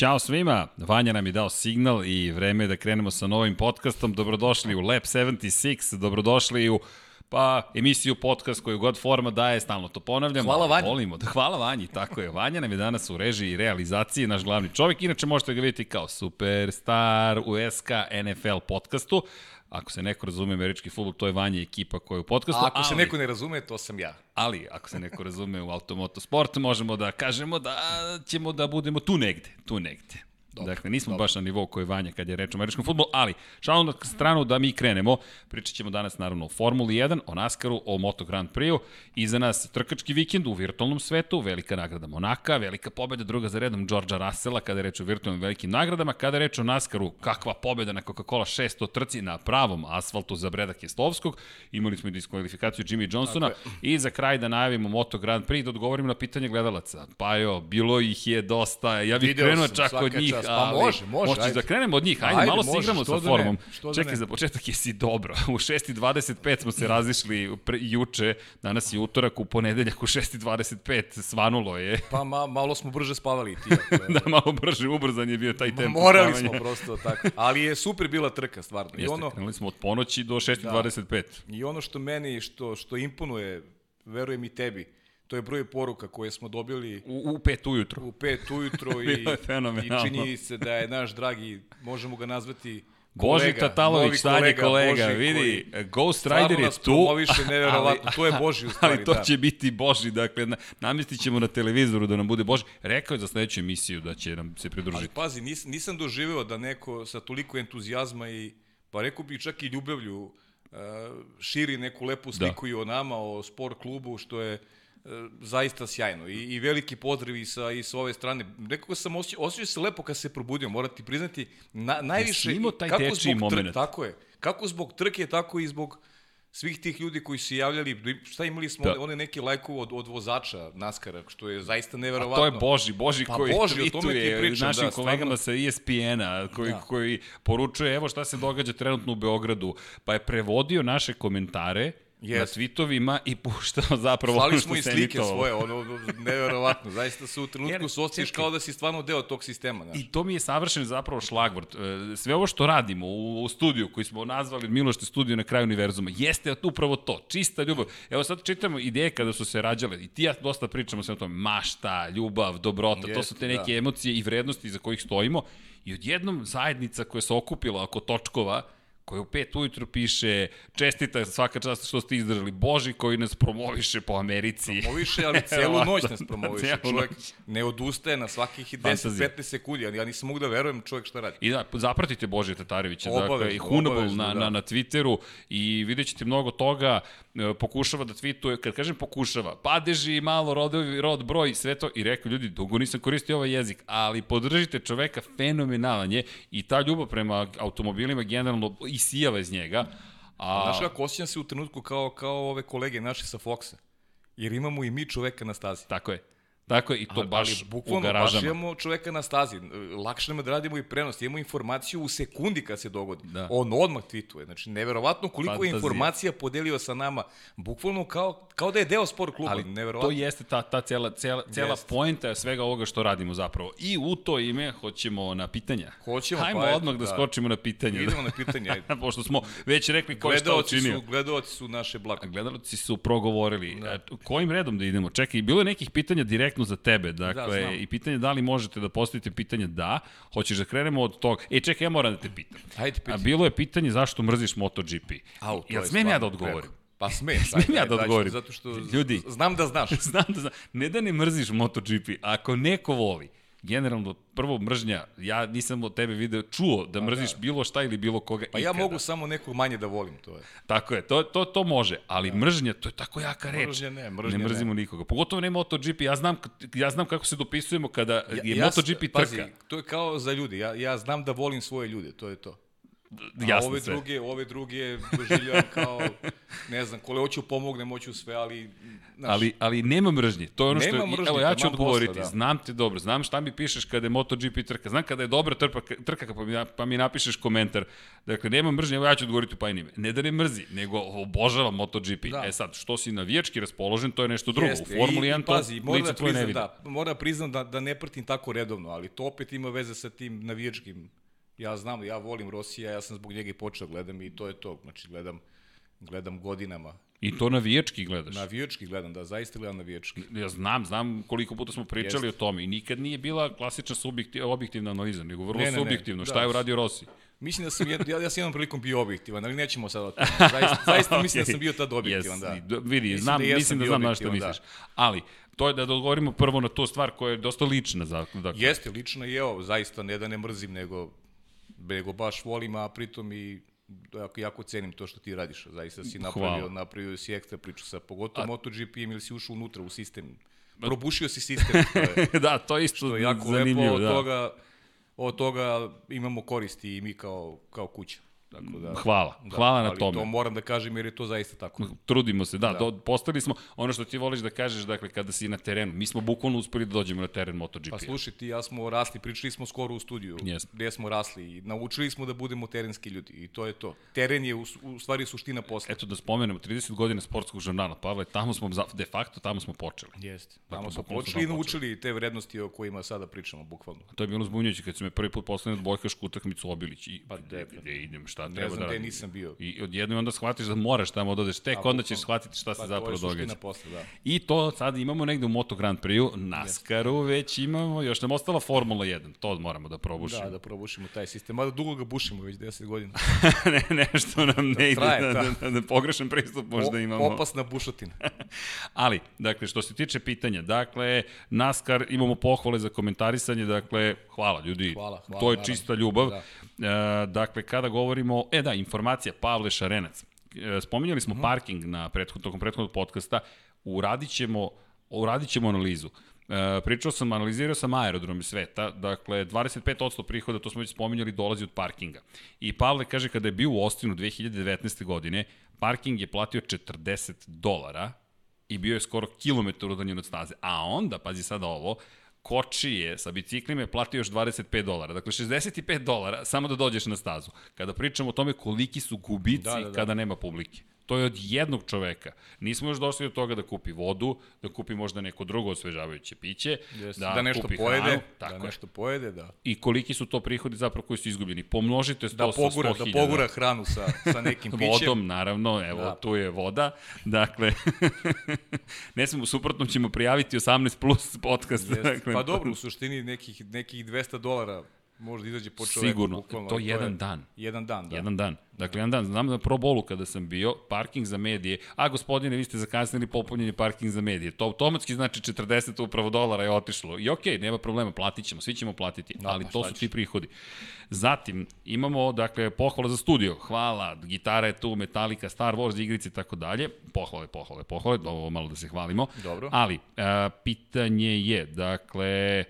Ćao svima, Vanja nam je dao signal i vreme je da krenemo sa novim podcastom. Dobrodošli u Lab 76, dobrodošli u pa emisiju podcast koju god forma daje, stalno to ponavljam. Hvala Vanji. Volimo, da, hvala Vanji, tako je. Vanja nam je danas u režiji i realizaciji, naš glavni čovjek. Inače možete ga vidjeti kao superstar u SK NFL podcastu. Ako se neko razume američki futbol, to je Vanja ekipa koja je u podcastu. A ako ali, se neko ne razume, to sam ja. Ali, ako se neko razume u automoto sport, možemo da kažemo da ćemo da budemo tu negde, tu negde. Dobro, dakle, nismo dobro. baš na nivou koji je Vanja kad je reč o američkom futbolu, ali šalom na stranu da mi krenemo. Pričat ćemo danas naravno o Formuli 1, o NASCAR-u, o Moto Grand Prix-u. Iza nas trkački vikend u virtualnom svetu, velika nagrada Monaka, velika pobeda druga za redom Georgea Russella kada je reč o virtualnim velikim nagradama, kada je reč o NASCAR-u, kakva pobeda na Coca-Cola 600 trci na pravom asfaltu za Breda Kestovskog. Imali smo i diskvalifikaciju Jimmy Johnsona i za kraj da najavimo Moto Grand Prix da odgovorimo na pitanje gledalaca. Pa jo, bilo ih je dosta, ja bih krenuo čak od njih, čas. Pa može, može. Možeš da krenemo od njih, ajde, ajde malo se igramo sa da formom. Da Čekaj, za početak jesi dobro. U 6.25 smo se razišli pre, juče, danas je utorak, u ponedeljak u 6.25 svanulo je. Pa ma, malo smo brže spavali ti. da, malo brže, ubrzan je bio taj tempo Morali spavanja. smo prosto tako. Ali je super bila trka, stvarno. Jeste, I ono, krenuli smo od ponoći do 6.25. Da. I ono što meni, što, što imponuje, verujem i tebi, to je broj poruka koje smo dobili u, u pet ujutro. U pet ujutro i, i čini se da je naš dragi, možemo ga nazvati Boži kolega, Tatalović, stanje kolega, Boži, vidi, koji, Ghost Rider je tu. Promoviše nevjerovatno, to je Boži u stvari. Ali to da. će biti Boži, dakle, namestit ćemo na televizoru da nam bude Boži. Rekao je za sledeću emisiju da će nam se pridružiti. Ali pazi, nis, nisam doživeo da neko sa toliko entuzijazma i, pa rekao bih čak i ljubavlju, uh, širi neku lepu sliku da. i o nama, o sport klubu, što je zaista sjajno i, i veliki pozdrav i sa, i sa ove strane. Rekao sam, osjećao, osjećao se lepo kad se probudio, morati priznati, na, najviše, taj kako zbog trke, tako je, kako zbog trke, tako i zbog svih tih ljudi koji su javljali, šta imali smo, da. one neki lajkove od, od vozača Naskara, što je zaista neverovatno. A to je Boži, Boži pa koji Boži, tweetuje pričam, našim da, kolegama sa ESPN-a, koji, da. koji poručuje, evo šta se događa trenutno u Beogradu, pa je prevodio naše komentare, yes. na tweetovima i puštao zapravo Slali ono što smo i slike svoje, ono, neverovatno, zaista su u trenutku se osjećaš kao da si stvarno deo tog sistema. Znaš. I to mi je savršen zapravo šlagvort. E, sve ovo što radimo u, u studiju, koji smo nazvali Milošte studiju na kraju univerzuma, jeste upravo to, čista ljubav. Evo sad čitamo ideje kada su se rađale i ti ja dosta pričamo sve o tome, mašta, ljubav, dobrota, yes, to su te neke da. emocije i vrednosti za kojih stojimo i odjednom zajednica koja se okupila oko točkova, koji u pet ujutru piše čestita svaka čast što ste izdržali, Boži koji nas promoviše po Americi. Promoviše, ali celu noć nas promoviše. čovjek ne odustaje na svakih 10-15 sekundi, ja nisam mogu da verujem čovjek šta radi. I da, zapratite Božija Tatarevića, dakle, i Hunable na, da. na, na Twitteru i vidjet ćete mnogo toga, e, pokušava da tweetuje, kad kažem pokušava, padeži malo rodovi, rod, broj, sve to, i rekao ljudi, dugo nisam koristio ovaj jezik, ali podržite čoveka, fenomenalan je i ta ljubav prema automobilima generalno i isijava iz njega. A... Znaš kako, osjećam se u trenutku kao, kao ove kolege naše sa Foxa. Jer imamo i mi čoveka na stazi. Tako je. Tako je, i to ali, baš ali, bukvalno, u garažama. Baš imamo čoveka na stazi. Lakše nam da radimo i prenos. Imamo informaciju u sekundi kad se dogodi. Da. On odmah tweetuje. Znači, neverovatno koliko Fantazija. je informacija podelio sa nama. Bukvalno kao, kao da je deo sport kluba. Ali to jeste ta, ta cela, cela, cela poenta svega ovoga što radimo zapravo. I u to ime hoćemo na pitanja. Hoćemo, Hajmo pa odmah da, da skočimo na pitanja. Idemo na pitanja. Pošto smo već rekli ko je šta učinio. Su, gledalci su naše blago. Gledalci su progovorili. Da. Kojim redom da idemo? Čekaj, bilo je nekih pitanja direktno za tebe. Dakle, Dakle, da, i pitanje da li možete da postavite pitanje da, hoćeš da krenemo od toga. E, čekaj, ja moram da te pitam. Ajde, pitam. A bilo je pitanje zašto mrziš MotoGP. Au, Jel smem ja da odgovorim? Pa sme, smem ja da odgovorim. Zato što Ljudi, znam da znaš. znam da znam. Ne da ne mrziš MotoGP, ako neko voli, generalno prvo mržnja, ja nisam od tebe video čuo da pa mrziš da. bilo šta ili bilo koga Pa ikada. ja mogu samo nekog manje da volim, to je. Tako je, to, to, to može, ali da. mržnja, to je tako jaka reč. Mržnja ne, mržnja ne. mrzimo ne. nikoga. Pogotovo ne MotoGP, ja znam, ja znam kako se dopisujemo kada ja, je ja, MotoGP trka. Pazi, to je kao za ljudi, ja, ja znam da volim svoje ljude, to je to. Jasno ove se. druge, ove druge doživljam kao, ne znam, kole hoću pomognem, hoću sve, ali... Znaš, ali, ali nema mržnje. To je ono što... Mržnje, evo, ja ću odgovoriti. Posla, da. Znam te dobro, znam šta mi pišeš kada je MotoGP trka, znam kada je dobra trpa, trka, pa mi, pa mi napišeš komentar. Dakle, nema mržnje, evo ja ću odgovoriti pa i nime. Ne da ne mrzi, nego obožavam MotoGP. Da. E sad, što si navijački raspoložen, to je nešto drugo. Jeste. U Formuli 1 to pazi, mora da priznam, da, mora priznam da, da ne pratim tako redovno, ali to opet ima veze sa tim navijačkim ja znam, ja volim Rosija, ja sam zbog njega i počeo da gledam i to je to. Znači, gledam, gledam godinama. I to navijački gledaš? Navijački gledam, da, zaista gledam navijački. Ja znam, znam koliko puta smo pričali Jest. o tome i nikad nije bila klasična subjektiv, objektivna analiza, nego vrlo ne, ne, subjektivno. Ne, Šta da. je uradio Rossi? Mislim da sam, ja, ja sam jednom prilikom bio objektivan, ali nećemo sad o tome. Zaista, zaista okay. mislim da sam bio tad objektivan, yes. da. Vidi, mislim znam, da mislim da znam na što da. misliš. Da. Ali, to je da odgovorimo prvo na tu stvar koja je dosta lična. Za, dakle. Jeste, lična i evo, zaista ne da ne mrzim, nego nego baš volim, a pritom i jako, jako cenim to što ti radiš. Zaista si napravio, Hvala. napravio si ekstra priču sa pogotovo a... MotoGP ili si ušao unutra u sistem. Probušio si sistem. Što je, da, to je isto što je jako zanimljivo. Lepo, od, da. toga, od toga imamo koristi i mi kao, kao kuća. Tako da, hvala, da, hvala na tome. to moram da kažem jer je to zaista tako. Trudimo se, da, da. Do, postali smo, ono što ti voliš da kažeš, dakle, kada si na terenu, mi smo bukvalno uspeli da dođemo na teren MotoGP. Pa slušaj, ti ja smo rasli, pričali smo skoro u studiju, yes. gde smo rasli i naučili smo da budemo terenski ljudi i to je to. Teren je u, u stvari suština posla. Eto da spomenemo, 30 godina sportskog žurnala, Pavle, tamo smo, de facto, tamo smo počeli. Jeste, tamo dakle, smo počeli i naučili te vrednosti o kojima sada pričamo, bukvalno. To je bilo zbunjujuće kad su me prvi put poslali od Bojka utakmicu Obilić i pa, de, de, idem, šta ne treba znam, da radim nisam bio. I odjednom onda shvatiš da moraš tamo da odeš, tek A, onda ćeš shvatiti šta pa, se zapravo događa. Posle, da. I to sad imamo negde u Moto Grand Prix-u, NASCAR-u već imamo, još nam ostala Formula 1, to moramo da probušimo. Da, da probušimo taj sistem, mada dugo ga bušimo već 10 godina. ne, nešto nam ne ide, da, da, da, da, pogrešan pristup možda o, imamo. Opasna bušotina. Ali, dakle, što se tiče pitanja, dakle, NASCAR imamo pohvale za komentarisanje, dakle, hvala ljudi, hvala, hvala, to je čista ljubav. Da. E, dakle, kada govorimo, e da, informacija, Pavle Šarenac. E, spominjali smo mm -hmm. parking na prethod, tokom prethodnog podcasta, uradit ćemo, uradit ćemo analizu. E, pričao sam, analizirao sam aerodrome sveta, dakle 25% prihoda, to smo već spominjali, dolazi od parkinga. I Pavle kaže kada je bio u Ostinu 2019. godine, parking je platio 40 dolara i bio je skoro kilometar udaljen od staze. A onda, pazi sada ovo, kočije sa biciklima je platio još 25 dolara. Dakle, 65 dolara samo da dođeš na stazu. Kada pričamo o tome koliki su gubici da, da, da. kada nema publike. To je od jednog čoveka. Nismo još došli do toga da kupi vodu, da kupi možda neko drugo osvežavajuće piće, yes, da, da nešto kupi pojede, hranu, da tako da nešto pojede, da. I koliki su to prihodi zapravo koji su izgubljeni. Pomnožite to da pogura, sa 100.000. Da pogura hranu sa, sa nekim pićem. Vodom, naravno, evo, da. tu je voda. Dakle, ne smemo, suprotno ćemo prijaviti 18 plus podcast. Yes. Dakle, pa dobro, u suštini nekih, nekih 200 dolara Možda izađe po čoveku. Sigurno, bukvalno, to je jedan dan. Jedan dan, da. Jedan dan. Dakle, jedan dan. Znam da Pro Bowlu kada sam bio, parking za medije, a gospodine, vi ste zakasnili popunjenje parking za medije. To automatski znači 40 upravo dolara je otišlo. I okej, okay, nema problema, platit ćemo, svi ćemo platiti, da, ali pa to su ti prihodi. Zatim, imamo, dakle, pohvala za studio. Hvala, gitara je tu, Metallica, Star Wars, igrice i tako dalje. Pohvale, pohvale, pohvale, ovo malo da se hvalimo. Dobro. Ali, a, pitanje je, dakle,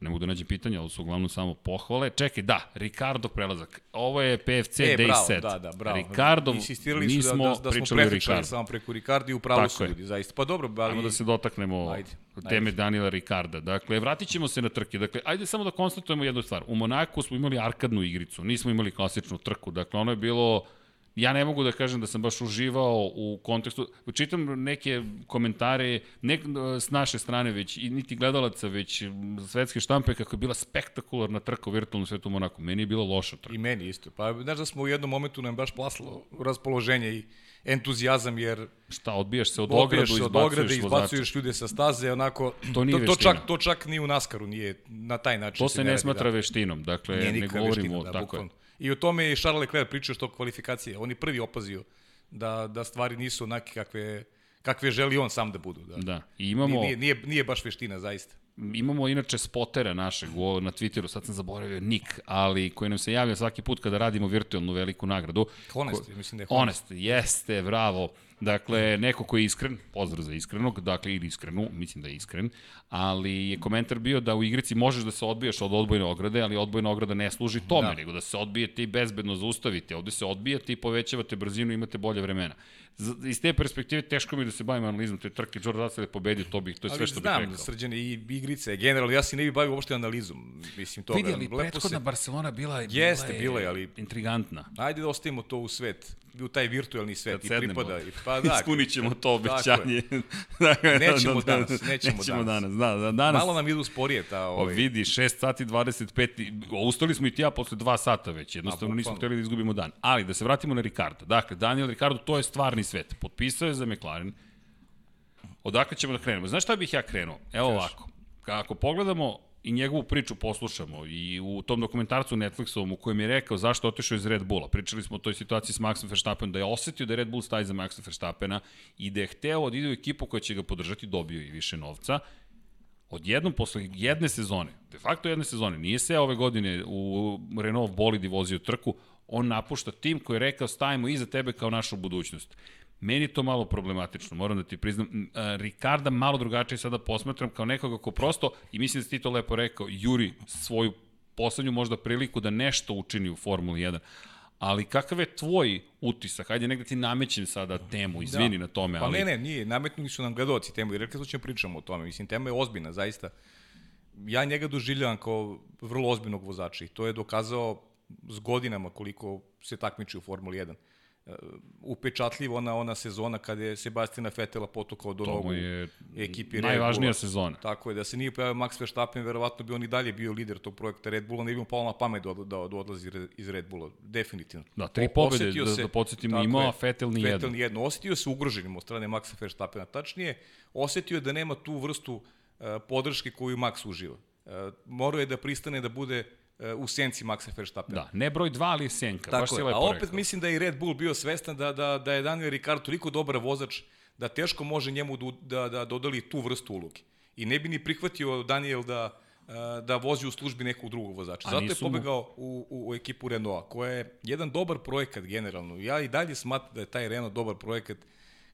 ne mogu da nađem pitanja, ali su uglavnom samo pohvale. Čekaj, da, Ricardo prelazak. Ovo je PFC e, Day bravo, set. Da, da, bravo. Ricardo, Insistirali mi smo da, da, da pričali o Ricardo. samo preko Ricardo i upravo su ljudi, zaista. Pa dobro, ali... Ajmo da se dotaknemo ajde, teme ajde. Daniela Ricarda. Dakle, vratit ćemo se na trke. Dakle, ajde samo da konstatujemo jednu stvar. U Monaku smo imali arkadnu igricu, nismo imali klasičnu trku. Dakle, ono je bilo ja ne mogu da kažem da sam baš uživao u kontekstu, čitam neke komentare, ne s naše strane već, i niti gledalaca, već svetske štampe, kako je bila spektakularna trka u virtualnom svetu Monaku. Meni je bila loša trka. I meni isto. Pa, znaš da smo u jednom momentu nam baš plaslo raspoloženje i entuzijazam, jer... Šta, odbijaš se od ogradu, izbacuješ od ograde, izbacuješ ljude sa staze, onako... To nije to, to čak, to čak ni u Naskaru nije na taj način. To se, ne, ne smatra da. veštinom, dakle, ne govorimo veština, da, tako bukvalno. je. I o tome je Charles Leclerc pričao što kvalifikacije. On je prvi opazio da, da stvari nisu onake kakve, kakve želi on sam da budu. Da. da. I imamo... Nije, nije, nije baš veština, zaista. Imamo inače spotera našeg u, na Twitteru, sad sam zaboravio Nik, ali koji nam se javlja svaki put kada radimo virtualnu veliku nagradu. Honest, Ko, mislim da je Honest. Honest, jeste, bravo. Dakle, neko ko je iskren, pozdrav za iskrenog, dakle, ili iskrenu, mislim da je iskren, ali je komentar bio da u igrici možeš da se odbijaš od odbojne ograde, ali odbojna ograda ne služi tome, da. nego da se odbijete i bezbedno zaustavite. Ovde se odbijate i povećavate brzinu i imate bolje vremena iz te perspektive teško mi da se bavim analizom te trke. George Russell je pobedio, to bih, to je sve što bih rekao. Ali znam, srđane i igrice, generalno, ja se ne bih bavio uopšte analizom. Mislim, to Vidi, ali prethodna se... Barcelona bila je, Jeste, bila je, ali... Intrigantna. Ajde da ostavimo to u svet u taj virtuelni svet Kad i pripada. I, pa da, Ispunit ćemo to obećanje. nećemo danas, nećemo, nećemo danas. danas. Da, da, danas. Malo nam idu sporije ta... Ovaj... O, vidi, 6 sati 25, ustali smo i ti ja posle 2 sata već, jednostavno nismo hteli da izgubimo dan. Ali, da se vratimo na Ricardo. Dakle, Daniel Ricardo, to je stvarni svet. Potpisao je za McLaren. Odakle ćemo da krenemo? Znaš šta bih ja krenuo? Evo Kaži. ovako. Ako pogledamo i njegovu priču poslušamo i u tom dokumentarcu Netflixovom u kojem je rekao zašto otišao iz Red Bulla. Pričali smo o toj situaciji s Maxom Verstappenom, da je osetio da je Red Bull staje za Maxa Verstappena i da je hteo da ide u ekipu koja će ga podržati, dobio i više novca. Odjednom, posle jedne sezone, de facto jedne sezone, nije se ove godine u Renault bolidi vozio trku, on napušta tim koji je rekao stajemo iza tebe kao našu budućnost. Meni to malo problematično, moram da ti priznam. Ricarda malo drugačije sada posmatram kao nekoga ko prosto, i mislim da si ti to lepo rekao, juri svoju poslednju možda priliku da nešto učini u Formuli 1. Ali kakav je tvoj utisak? Hajde, negde ti namećem sada temu, da. izvini da. na tome. Pa ali... ne, ne, nije, nametnuli su nam gledoci temu i rekli su ćemo pričamo o tome. Mislim, tema je ozbiljna, zaista. Ja njega doživljavam kao vrlo ozbiljnog vozača i to je dokazao s godinama koliko se takmiči u Formuli 1 upečatljiva ona ona sezona kada je Sebastiana Fetela potukao do nogu je ekipi Red Najvažnija sezona. Tako je, da se nije pojavio Max Verstappen, verovatno bi on i dalje bio lider tog projekta Red Bulla, ne bi mu palo na pamet da, da, da odlazi iz Red Bulla, definitivno. Da, tri pobede, da, da podsjetimo, imao, Fetel ni jedno. Fetel ni jedno. Osetio se ugroženim od strane Maxa Verstappena, tačnije, osetio je da nema tu vrstu uh, podrške koju Max uživa. Uh, morao je da pristane da bude E, u senci Maxa Verstappena. Da, ne broj 2, ali senka. Tako baš je, a opet rekao. mislim da je Red Bull bio svestan da, da, da je Daniel Ricciardo toliko dobar vozač da teško može njemu da, da, da dodali tu vrstu uloge. I ne bi ni prihvatio Daniel da, e, da vozi u službi nekog drugog vozača. Zato je pobegao u, u, u ekipu Renaulta, koja je jedan dobar projekat generalno. Ja i dalje smatram da je taj Renault dobar projekat.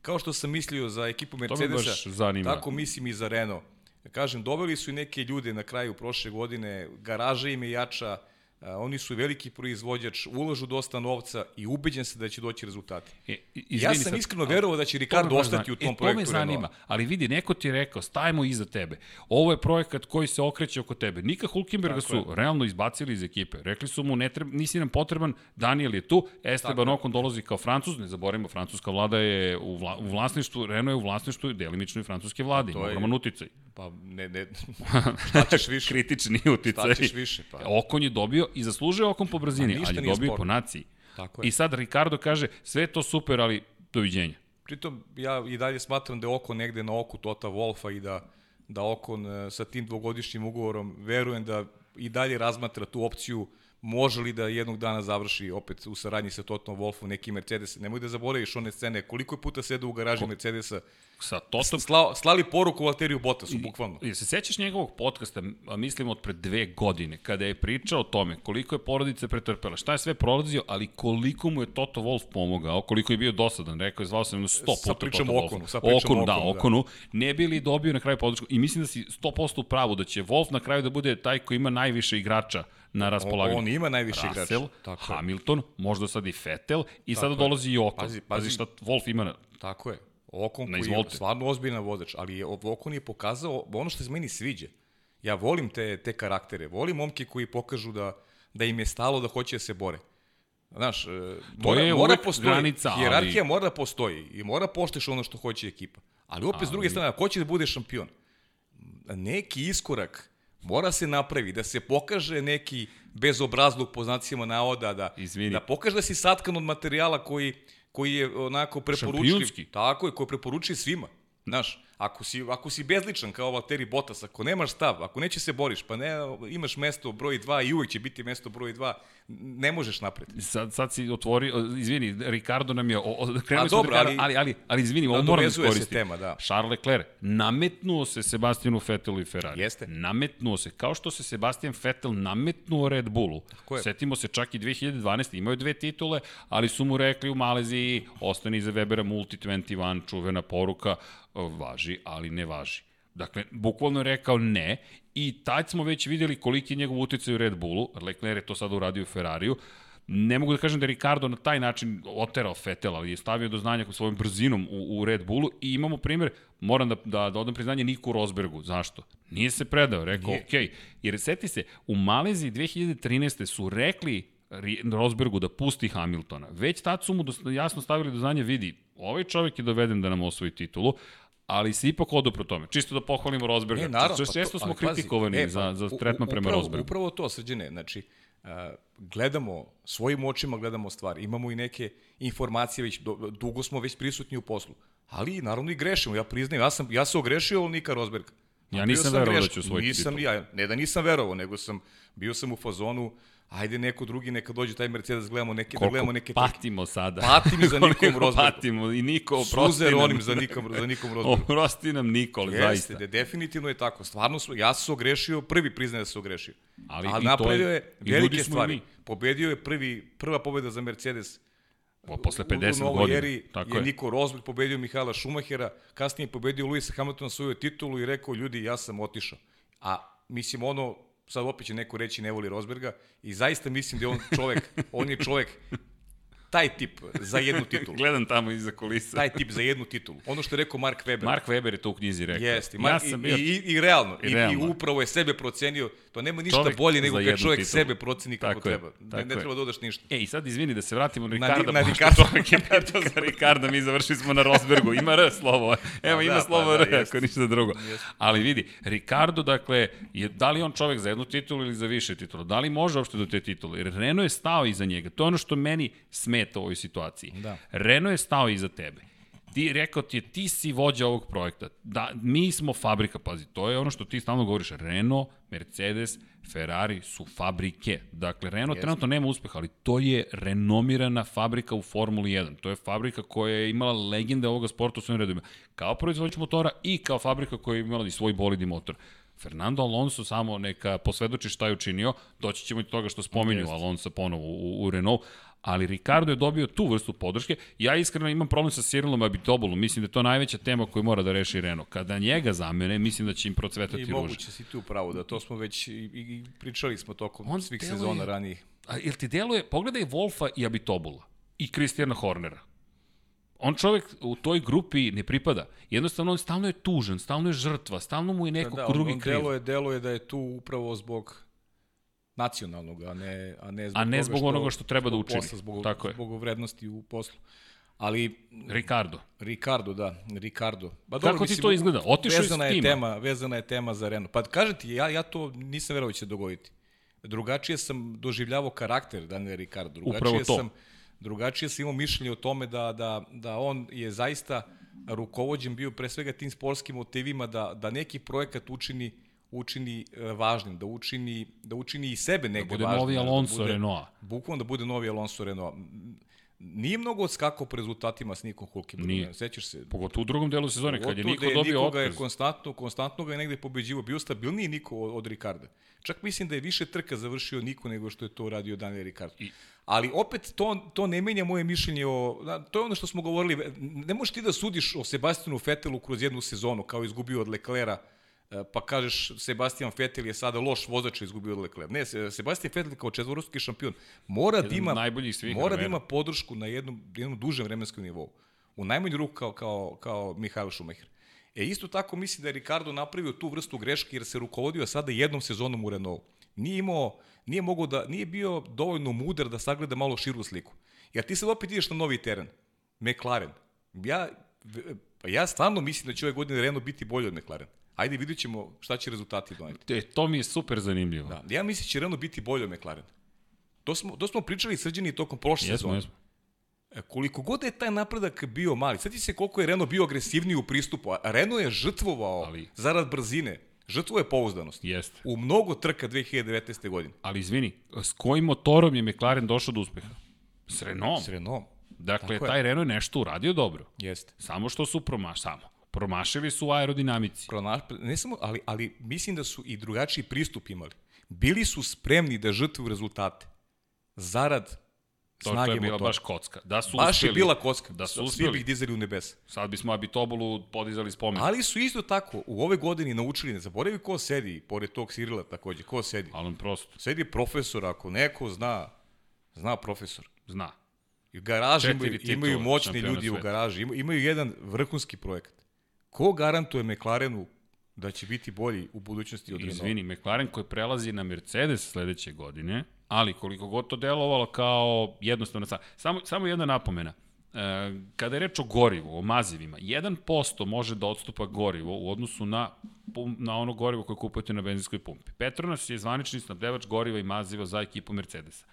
Kao što sam mislio za ekipu Mercedesa, tako mislim i za Renault kažem, doveli su i neke ljude na kraju prošle godine, garaža im je jača, oni su veliki proizvođač, ulažu dosta novca i ubeđen se da će doći rezultati. E, ja sam sad, iskreno verovao da će Ricardo ostati u tom e, projektu. To me zanima, Renault. ali vidi, neko ti je rekao, stajemo iza tebe. Ovo je projekat koji se okreće oko tebe. Nika Hulkenberga su je. realno izbacili iz ekipe. Rekli su mu, ne treba, nisi nam potreban, Daniel je tu, Esteban Okon dolazi kao Francuz, ne zaboravimo, francuska vlada je u, vla, u vlasništvu, Renault je u vlasništvu delimično i francuske vlade, ima ogroman uticaj. Pa ne, ne, šta ćeš više? Kritični uticaj. Šta ćeš više? Pa. Okon je dobio i zaslužuje Okon po brzini, ali je dobio sport. po naciji. Tako je. I sad Ricardo kaže, sve to super, ali doviđenja. Pritom, ja i dalje smatram da je Okon negde na oku Tota Wolfa i da, da Okon e, sa tim dvogodišnjim ugovorom, verujem da i dalje razmatra tu opciju može li da jednog dana završi opet u saradnji sa Totom Wolfom neki Mercedes. Nemoj da zaboraviš one scene, koliko je puta sedao u garaži Ko? Mercedesa sa Totom... Slao, slali poruku Valteriju Bottasu, bukvalno. I, se sećaš njegovog podcasta, mislim od pre dve godine, kada je pričao o tome koliko je porodice pretrpela, šta je sve prolazio, ali koliko mu je Toto Wolf pomogao, koliko je bio dosadan, rekao je, zvao sam 100 puta sa pričam Toto Okonu, sa pričam Okonu, da, Okonu, da. ne bi li dobio na kraju podršku. I mislim da si 100% u pravu, da će Wolf na kraju da bude taj koji ima najviše igrača na raspolaganju. On, ima najviše Russell, igrača. Tako Hamilton, možda sad i Vettel i Tako sada dolazi i Okon. Pazi, pazi, pazi šta Wolf ima. Tako je. Okon koji je stvarno ozbiljan vozač, ali je, Okon je pokazao ono što se meni sviđa. Ja volim te, te karaktere, volim momke koji pokažu da, da im je stalo da hoće da se bore. Znaš, e, mora, je mora postoji, granica, hijerarhija ali... mora da postoji i mora pošteš ono što hoće ekipa. Ali opet ali... s druge strane, ako hoće da bude šampion, neki iskorak mora se napravi, da se pokaže neki bezobrazluk po znacima navoda, da, Izvini. da pokaže da si satkan od materijala koji, koji je onako preporučljiv. Tako je, koji preporučuje svima. Znaš, Ako si, ako si bezličan kao Valtteri Bottas, ako nemaš stav, ako neće se boriš, pa ne, imaš mesto broj 2 i uvek će biti mesto broj 2, ne možeš napred. Sad, sad si otvori, izvini, Ricardo nam je, o, o, krenuli smo dobro, ali, ali, ali, ali izvini, ovo moram da se tema, da. Charles Leclerc, nametnuo se Sebastianu Vettelu i Ferrari. Jeste. Nametnuo se, kao što se Sebastian Vettel nametnuo Red Bullu. Tako je. Setimo se čak i 2012. imaju dve titule, ali su mu rekli u Maleziji, ostani iza Webera Multi 21, čuvena poruka, važi, ali ne važi. Dakle, bukvalno je rekao ne i tad smo već videli koliki je njegov uticaj u Red Bullu, Leclerc je to sada uradio u Ferrariju, Ne mogu da kažem da je Ricardo na taj način oterao Fetel, ali je stavio do znanja svojom brzinom u, u Red Bullu i imamo primer, moram da, da, da odam priznanje Niku Rosbergu. Zašto? Nije se predao, rekao, ok. Jer seti se, u Maleziji 2013. su rekli Rosbergu da pusti Hamiltona. Već tad su mu jasno stavili do znanja, vidi, ovaj čovjek je doveden da nam osvoji titulu, ali se ipak odupro tome. Čisto da pohvalimo Rosberga. E, naravno, pa često smo kritikovani pazi, e, za, za tretman prema upravo, Rosbergu. Upravo to, srđene. Znači, uh, gledamo, svojim očima gledamo stvari. Imamo i neke informacije, već dugo smo već prisutni u poslu. Ali, naravno, i grešimo. Ja priznajem, ja sam, ja sam ogrešio Nika Rosberga. Ja nisam verovao da ću osvojiti nisam, titul. Ja, ne da nisam verovao, nego sam, bio sam u fazonu, uh, ajde neko drugi neka dođe taj Mercedes gledamo neke Koliko da gledamo neke patimo trke. sada. Patimo za Nikom Rosbergom. patimo i Niko oprosti nam. onim za Nikom za Nikom Rosbergom. oprosti nam Nikol, Jeste, zaista. Jeste, definitivno je tako. Stvarno su ja sam ogrešio, prvi priznaje da sam ogrešio. Ali, Ali napravio je velike stvari. Pobedio je prvi prva pobeda za Mercedes Po, posle 50 u, u godina. Eri Tako je, je Niko Rosberg pobedio Mihaela Šumahera, kasnije je pobedio Luisa Hamiltona svoju titulu i rekao, ljudi, ja sam otišao. A, mislim, ono, sad opet će neko reći ne voli Rosberga i zaista mislim da je on čovek, on je čovek taj tip za jednu titulu. Gledam tamo iza kulisa. Taj tip za jednu titulu. Ono što je rekao Mark Weber. Mark Weber je to u knjizi rekao. Jeste. Ja sam bio... I, i, i, realno. I, realno. I, upravo je sebe procenio. To nema ništa čovek bolje nego kad čovjek titulu. sebe proceni kako tako treba. Je, ne, ne treba da odaš ništa. E, i sad izvini da se vratimo na Ricarda. Na, na Ricarda. Čovjek je za Ricarda, mi završili smo na Rosbergu. Ima R slovo. Evo, da, ima da, slovo pa, R, da, ako ništa drugo. Jest. Ali vidi, Ricardo, dakle, je, da li on čovek za jednu titulu ili za više titula? Da li može uopšte do te titule? Jer Renault je stao iza njega. To je ono što meni smeta u ovoj situaciji. Da. Renault je stao iza tebe. Ti rekao ti je, ti si vođa ovog projekta. Da, mi smo fabrika, pazi, to je ono što ti stalno govoriš. Renault, Mercedes, Ferrari su fabrike. Dakle, Renault Jeste. trenutno nema uspeha, ali to je renomirana fabrika u Formuli 1. To je fabrika koja je imala legende ovoga sporta u svojim redovima. Kao proizvođač motora i kao fabrika koja je imala i svoj bolid i motor. Fernando Alonso samo neka posvedoči šta je učinio, doći ćemo i toga što spominju Alonso ponovo u, u Renault, ali Ricardo je dobio tu vrstu podrške. Ja iskreno imam problem sa Cyrilom Abitobulom, mislim da je to najveća tema koju mora da reši Renault. Kada njega zamene, mislim da će im procvetati ruže. I moguće si tu pravo, da to smo već i, i pričali smo tokom On svih deluje, sezona ranijih. A jel ti deluje, pogledaj Wolfa i Abitobula i Kristijana Hornera. On čovek u toj grupi ne pripada. Jednostavno on stalno je tužan, stalno je žrtva, stalno mu je neko da, da, drugi kriv. Da, on deluje, deluje da je tu upravo zbog nacionalnog, a ne, a ne zbog, a ne zbog što, onoga što treba da učini. Posla, zbog, Tako je. zbog vrednosti u poslu. Ali Ricardo. Ricardo, da, Ricardo. Ba dobro, Kako mislim, ti to izgleda? Otišao iz tima. Je tema, vezana je tema za Renault. Pa kaže ti, ja, ja to nisam verovao da će se dogoditi. Drugačije sam doživljavao karakter Daniela Ricardo. Drugačije Upravo to. Sam, drugačije sam imao mišljenje o tome da, da, da on je zaista rukovođen bio pre svega tim sportskim motivima da, da neki projekat učini učini e, važnim, da učini, da učini i sebe negde važnim. Da bude novi Alonso da bude, Renault. Bukvalno da bude novi Alonso Renault. Nije mnogo odskakao po rezultatima s Nikom Hulkim. Nije. Sećaš se? Pogotovo u drugom delu sezone, kad je Niko da je dobio otkaz. je konstantno, konstantno ga je negde pobeđivo. Bio stabilniji Niko od, od Ricarda. Čak mislim da je više trka završio Niko nego što je to radio Daniel Ricardo. I, Ali opet to, to ne menja moje mišljenje o... To je ono što smo govorili. Ne možeš ti da sudiš o Sebastianu Fetelu kroz jednu sezonu, kao izgubio od Leclera E, pa kažeš Sebastian Vettel je sada loš vozač izgubio od Leclerc. Ne, Sebastian Vettel kao četvorostruki šampion mora da ima najboljih svih mora da ima podršku na jednom jednom dužem vremenskom nivou. U najmanju ruku kao kao kao Mihael Schumacher. E isto tako mislim da je Ricardo napravio tu vrstu greške jer se rukovodio sada jednom sezonom u Renault. Nije imao nije mogao da nije bio dovoljno mudar da sagleda malo širu sliku. Jer ti sad opet ideš na novi teren. McLaren. Ja ja stvarno mislim da će ove godine Renault biti bolji od McLaren. Ajde, vidit ćemo šta će rezultati doneti. E, to mi je super zanimljivo. Da, ja mislim da će Renault biti bolje od McLaren. To smo, to smo pričali srđeni tokom prošle jesmo, sezone. Jesmo. E, koliko god je taj napredak bio mali, sjeti se koliko je Renault bio agresivniji u pristupu, a Renault je žrtvovao Ali... zarad brzine, žrtvo je pouzdanost. Jeste. U mnogo trka 2019. godine. Ali izvini, s kojim motorom je McLaren došao do uspeha? S Renault. S Renault. Dakle, Tako taj je. Renault je nešto uradio dobro. Jeste. Samo što su promaš, samo. Promašili su u aerodinamici. Promaš, ne samo, ali, ali mislim da su i drugačiji pristup imali. Bili su spremni da žrtvuju rezultate. Zarad To, to je bila motora. baš kocka. Da su baš uspeli, je bila kocka. Da su Svi bih dizali u nebesa. Sad bismo Abitobolu podizali spomen. Ali su isto tako u ove godine naučili, ne zaboravi ko sedi, pored tog Sirila takođe, ko sedi. Ali on prosto. Sedi profesor, ako neko zna, zna profesor. Zna. I u garaži imaju, imaju moćni ljudi u garaži, imaju jedan vrhunski projekat. Ko garantuje McLarenu da će biti bolji u budućnosti od Renault? Izvini, McLaren koji prelazi na Mercedes sledeće godine, ali koliko god to delovalo kao jednostavno Samo, samo jedna napomena. E, kada je reč o gorivu, o mazivima, 1% može da odstupa gorivo u odnosu na, na ono gorivo koje kupujete na benzinskoj pumpi. Petronas je zvanični snabdevač goriva i maziva za ekipu Mercedesa.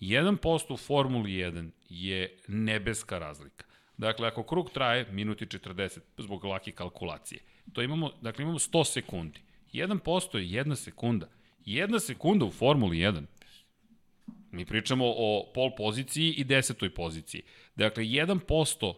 1% u Formuli 1 je nebeska razlika. Dakle, ako krug traje minuti 40 zbog lake kalkulacije, to imamo, dakle imamo 100 sekundi. 1% je jedna sekunda. Jedna sekunda u Formuli 1 Mi pričamo o pol poziciji i desetoj poziciji. Dakle, 1%,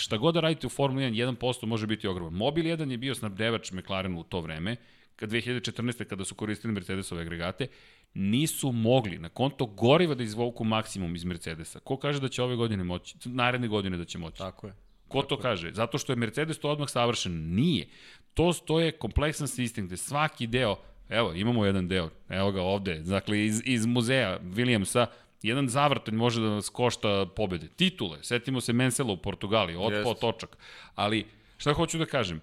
šta god da radite u Formuli 1, 1% može biti ogroman. Mobil 1 je bio snabdevač McLarenu u to vreme, kad 2014. kada su koristili Mercedesove agregate, nisu mogli na konto goriva da izvoku maksimum iz Mercedesa. Ko kaže da će ove godine moći, naredne godine da će moći? Tako je. Ko to kaže? Zato što je Mercedes to odmah savršen? Nije. To, to je kompleksan sistem gde svaki deo Evo, imamo jedan deo, evo ga ovde, dakle iz, iz muzeja Williamsa, jedan zavrtanj može da nas košta pobede. Titule, setimo se Mensela u Portugali, od po točak. Ali, šta hoću da kažem,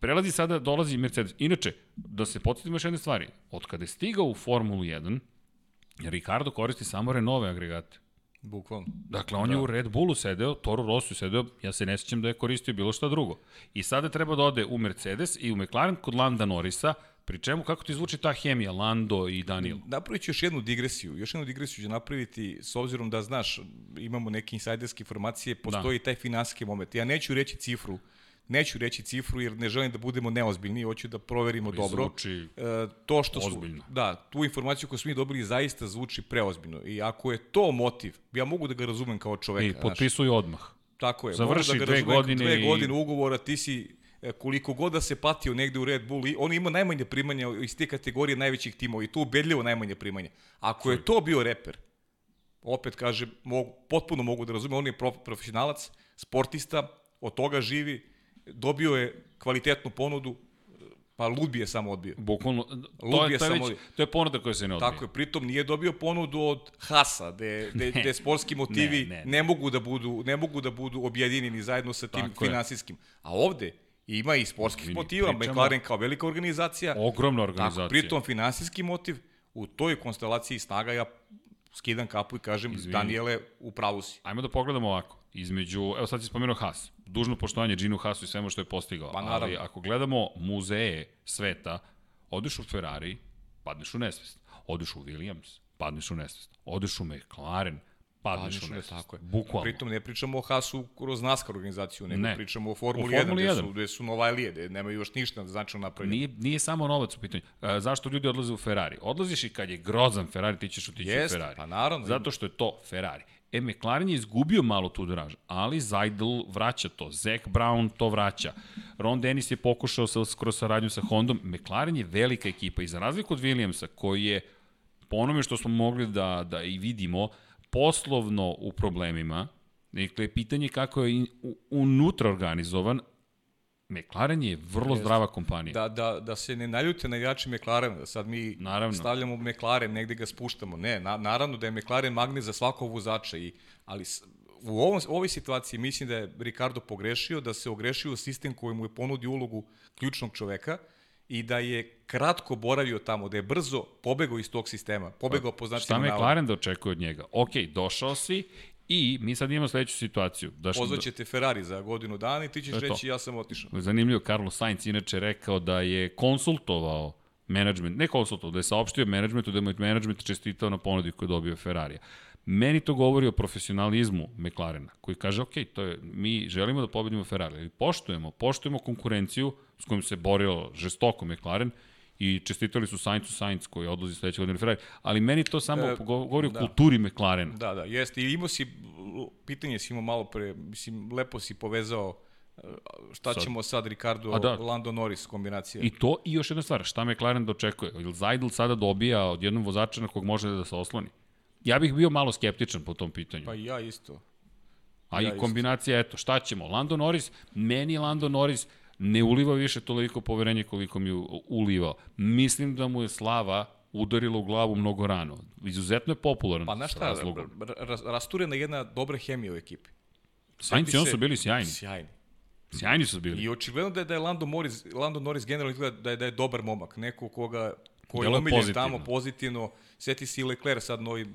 prelazi sada, dolazi Mercedes. Inače, da se podsjetimo još jedne stvari, od kada je stigao u Formulu 1, Ricardo koristi samo Renault agregate. Bukvalno. Dakle, on da. je u Red Bullu sedeo, Toro Rosso sedeo, ja se ne sjećam da je koristio bilo šta drugo. I sada treba da ode u Mercedes i u McLaren kod Landa Norrisa, Pri čemu, kako ti zvuči ta hemija, Lando i Daniel? Napravit ću još jednu digresiju. Još jednu digresiju ću napraviti, s obzirom da, znaš, imamo neke insajderske informacije, postoji da. taj finansijski moment. Ja neću reći cifru, neću reći cifru jer ne želim da budemo neozbiljni, hoću da proverimo dobro. Zvuči e, to što ozbiljno. Su, da, tu informaciju koju smo mi dobili zaista zvuči preozbiljno. I ako je to motiv, ja mogu da ga razumem kao čoveka. I potpisuju odmah. Tako je. Završi da dve godine. Dve godine ugovora, ti si E, koliko god da se patio negde u Red Bull, on ima najmanje primanja iz te kategorije najvećih timova i to ubedljivo najmanje primanja. Ako je to bio reper, opet kaže, mogu, potpuno mogu da razumem, on je prof, profesionalac, sportista, od toga živi, dobio je kvalitetnu ponudu, pa Lud bi je samo odbio. Bukvalno, to je, to, je već, to je ponuda koja se ne odbija. Tako je, pritom nije dobio ponudu od Hasa, gde, gde, gde sportski motivi ne, ne, ne. ne, mogu da budu, ne mogu da budu objedinjeni zajedno sa tim Tako finansijskim. Je. A ovde, Ima i sportskih Vini, motiva, pričamo, McLaren kao velika organizacija. Ogromna organizacija. Tako, pritom finansijski motiv, u toj konstelaciji snaga ja skidam kapu i kažem, Izvini. Daniele, u pravu si. Ajmo da pogledamo ovako. Između, evo sad si spomenuo Haas. Dužno poštovanje Ginu Haasu i svemu što je postigao. Pa, ali ako gledamo muzeje sveta, odeš u Ferrari, padneš u nesvest. Odeš u Williams, padneš u nesvest. Odeš u McLaren, padneš u nesvest. Tako je. Bukvalno. Pritom ne pričamo o Hasu kroz NASCAR organizaciju, nego ne. pričamo o Formuli, 1, gde su, gde su Novajlije, gde nemaju još ništa značajno napravljeno. Nije, nije samo novac u pitanju. E, zašto ljudi odlaze u Ferrari? Odlaziš i kad je grozan Ferrari, ti ćeš otići Jest, u Ferrari. pa naravno. Zato što je to Ferrari. E, McLaren je izgubio malo tu draž, ali Zajdel vraća to, Zach Brown to vraća. Ron Dennis je pokušao sa, kroz saradnju sa Hondom. McLaren je velika ekipa i za razliku od Williamsa, koji je po onome što smo mogli da, da i vidimo, poslovno u problemima, dakle, pitanje kako je unutra organizovan, McLaren je vrlo Jest. zdrava kompanija. Da, da, da se ne naljute na jači McLaren, da sad mi naravno. stavljamo McLaren, negde ga spuštamo. Ne, na, naravno da je McLaren magnet za svakog vozača, i, ali u ovom, ovoj situaciji mislim da je Ricardo pogrešio, da se ogrešio sistem koji mu je ponudio ulogu ključnog čoveka, i da je kratko boravio tamo, da je brzo pobegao iz tog sistema, pobegao po značajima navoda. Šta McLaren da očekuje od njega? Ok, došao si i mi sad imamo sledeću situaciju. Da što... Pozvaćete Ferrari za godinu dana i ti ćeš reći ja sam otišao. Zanimljivo, Carlos Sainz inače rekao da je konsultovao management, ne konsultovao, da je saopštio managementu, da je moj management čestitao na ponudi koju je dobio Ferrarija. Meni to govori o profesionalizmu McLarena, koji kaže, ok, to je, mi želimo da pobedimo Ferrari, ali poštujemo, poštujemo konkurenciju s kojom se borio žestoko McLaren i čestitali su Sainzu Sainz koji odlazi sledeće godine Ferrari, ali meni to samo e, govori o da. kulturi McLarena. Da, da, jeste. I imao si, pitanje si imao malo pre, mislim, lepo si povezao e, šta sad. ćemo sad Ricardo, da. Lando Norris kombinacija. I to i još jedna stvar, šta McLaren dočekuje? Ili Zajdl sada dobija od jednog vozača na kog može da se osloni? Ja bih bio malo skeptičan po tom pitanju. Pa ja isto. A ja i kombinacija, isto. eto, šta ćemo? Lando Norris, meni Lando Norris ne uliva više toliko poverenje koliko mi je ulivao. Mislim da mu je slava udarila u glavu mnogo rano. Izuzetno je popularan pa, znaš šta, rasturena jedna dobra hemija u ekipi. Sainz i on su bili sjajni. Sjajni. Sjajni su bili. I očigledno da je, da je Lando, Morris, Lando Norris generalno izgleda da je, da je dobar momak. Neko koga koji je omiljen tamo pozitivno. Sjeti si Leclerc sad novi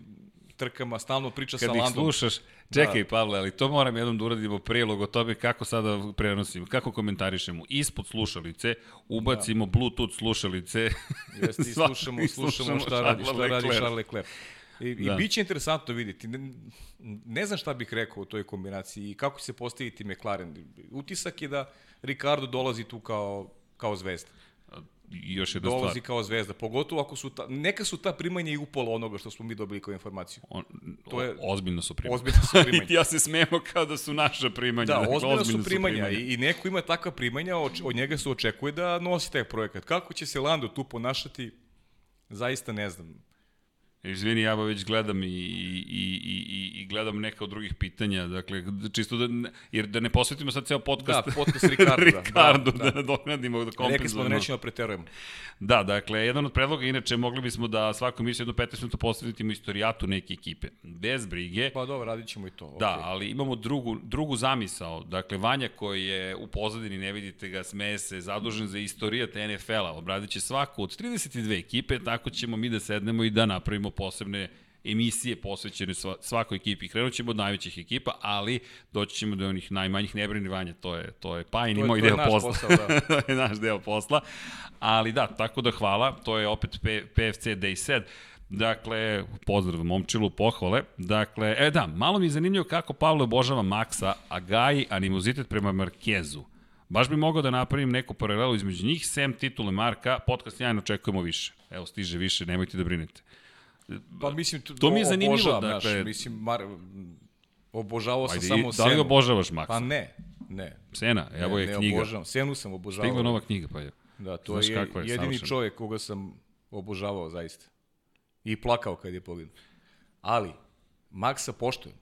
trkama, stalno priča Kad sa Landom. Kad ih slušaš, čekaj da. Pavle, ali to moram jednom da uradimo prilog o tome kako sada prenosimo, kako komentarišemo. Ispod slušalice ubacimo da. Bluetooth slušalice. Jeste, i slušamo, slušamo šta radi, šta radi Charles Leclerc. I, da. i bit će interesantno vidjeti. Ne, ne znam šta bih rekao u toj kombinaciji i kako će se postaviti McLaren. Utisak je da Ricardo dolazi tu kao, kao zvezda još jedna dolazi stvar. kao zvezda, pogotovo ako su ta, neka su ta primanja i upola onoga što smo mi dobili kao informaciju. On, to je ozbiljno su primanja. Ozbiljno su primanja. ja se smemo kao da su naša primanja. Da, dakle, ozbiljno, ozbiljno su primanja, su primanja. I, i neko ima takva primanja, od, od njega se očekuje da nosi taj projekat. Kako će se Lando tu ponašati, zaista ne znam. Izvini, ja već gledam i, i, i, i gledam neka od drugih pitanja, dakle, čisto da, jer da ne posvetimo sad ceo podcast, da, podcast Ricardo, Ricardo da, da, da nadoknadimo, da kompenzujemo. Rekli smo da nećemo preterujemo. Da, dakle, jedan od predloga, inače, mogli bismo da svaku emisiju jedno 15 minuta posvetimo istorijatu neke ekipe. Bez brige. Pa dobro, radit ćemo i to. Da, okay. ali imamo drugu, drugu zamisao. Dakle, Vanja koji je u pozadini, ne vidite ga, smeje se, zadužen za istorijat NFL-a, obradit će svaku od 32 ekipe, tako ćemo mi da sednemo i da napravimo posebne emisije posvećene svakoj ekipi. Krenut ćemo od najvećih ekipa, ali doći ćemo do onih najmanjih nebrinivanja, to je, to je Pajin i moj deo posla. Posao, da. to je naš deo posla. Ali da, tako da hvala, to je opet PFC Day Set. Dakle, pozdrav momčilu, pohvale. Dakle, e da, malo mi je zanimljivo kako Pavle obožava Maksa, a gaji animozitet prema Markezu. Baš bi mogao da napravim neku paralelu između njih, sem titule Marka, podcast njajno očekujemo više. Evo, stiže više, nemojte da brinete. Pa mislim, to, to mi je zanimljivo. Obožavam, dakle, naš, mislim, mar, obožavao sam samo Senu. Da li obožavaš Maxa? Pa ne, ne. Sena, evo je ne knjiga. Ne obožavam, Senu sam obožavao. Stigla nova knjiga, pa je. Da, to Znaš je, je jedini savršen. čovjek koga sam obožavao zaista. I plakao kad je pogledao. Ali, Maxa poštujem.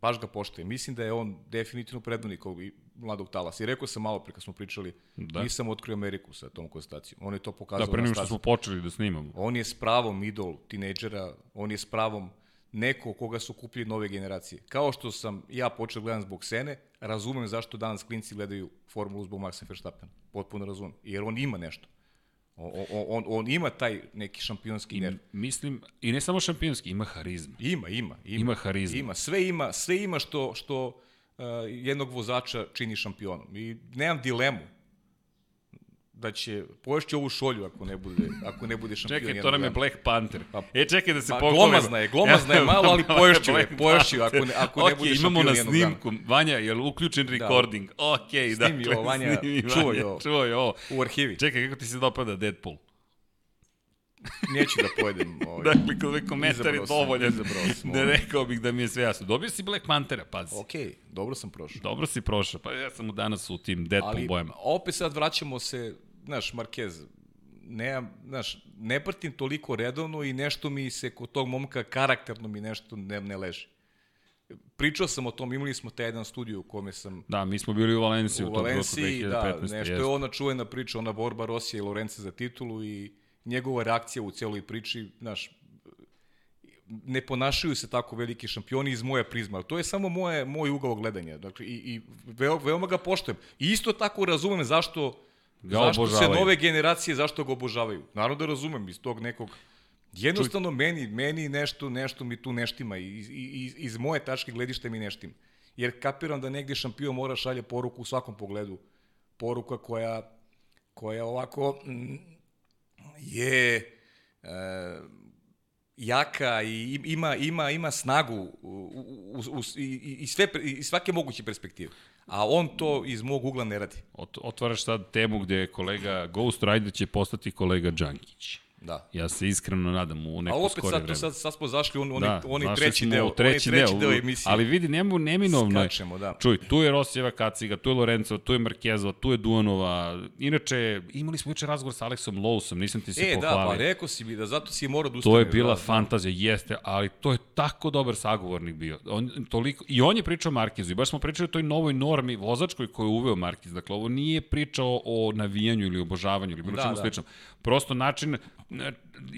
baš ga poštujem. Mislim da je on definitivno predvodnik ovog mladog talasa. I rekao sam malo pre kad smo pričali, da. nisam otkrio Ameriku sa tom konstatacijom. On je to pokazao da, pre nego što smo počeli da snimamo. On je s pravom idol tinejdžera, on je s pravom neko koga su kupili nove generacije. Kao što sam ja počeo da gledam zbog Sene, razumem zašto danas klinci gledaju formulu zbog Maxa Verstappen. Potpuno razumem. Jer on ima nešto. On, on, on ima taj neki šampionski I, nerv. Mislim, i ne samo šampionski, ima harizma. Ima, ima. Ima, ima harizma. Ima, sve ima, sve ima što, što jednog vozača čini šampionom. I nemam dilemu da će poješći ovu šolju ako ne bude ako ne bude šampion. Čekaj, to nam je Black Panther. Pa, e čekaj da se pa. Glomazna je, glomazna je malo, ali poješću je, poješću ako ne ako okay, ne bude imamo na snimku. Dana. Vanja, je li uključen da. recording? Da. Okej, okay, dakle. Ovo, Vanja, čuvaj ovo. Čuvaj ovo. U arhivi. Čekaj, kako ti se dopada Deadpool? Neću da pojedem. Ovaj, dakle, kod ovaj komentar je dovoljan. Da ovaj. rekao bih da mi je sve jasno. Dobio si Black Panthera, pazi. Ok, dobro sam prošao. Dobro si prošao, pa ja sam danas u tim Deadpool Ali, bojama. Ali opet sad vraćamo se, znaš, Marquez, ne, znaš, ne pratim toliko redovno i nešto mi se kod tog momka karakterno mi nešto ne, ne leži. Pričao sam o tom, imali smo taj jedan studiju u kome sam... Da, mi smo bili u Valenciji u, u Valenciji, da, nešto je ona čuvena priča, ona borba Rosija i Lorence za titulu i njegova reakcija u celoj priči, znaš, ne ponašaju se tako veliki šampioni iz moje prizma. To je samo moje, moj ugao gledanja. Dakle, i, i veoma, veoma ga poštujem. I isto tako razumem zašto, ga zašto obožavaju. se nove generacije, zašto ga obožavaju. Naravno da razumem iz tog nekog Jednostavno Čuj. meni, meni nešto, nešto mi tu neštima i iz, iz, iz moje tačke gledišta mi neštima. Jer kapiram da negde šampion mora šalje poruku u svakom pogledu. Poruka koja, koja ovako je e, jaka i ima, ima, ima snagu u, u, u, i, i, sve, i svake moguće perspektive. A on to iz mog ugla ne radi. Otvaraš sad temu gde kolega Ghost Rider će postati kolega Đankić. Da. Ja se iskreno nadam u neko skore vreme. A opet sad, sad, sad smo zašli u oni, da, oni treći deo, treći, treći deo, deo emisije. Ali vidi, njemu neminovno Skačemo, da. Čuj, tu je Rosijeva Kaciga, tu je Lorenzo, tu je Markezova, tu je Duanova. Inače, imali smo juče razgovor sa Aleksom Lowsom, nisam ti se e, pohvalio. E, da, pa rekao si mi da zato si morao da To je bila da, fantazija, jeste, ali to je tako dobar sagovornik bio. On, toliko, I on je pričao Markezu i baš smo pričali o toj novoj normi vozačkoj koju je uveo Markez. Dakle, ovo nije pričao o navijanju ili obožavanju ili bilo da, čemu da. sličnom. Prosto način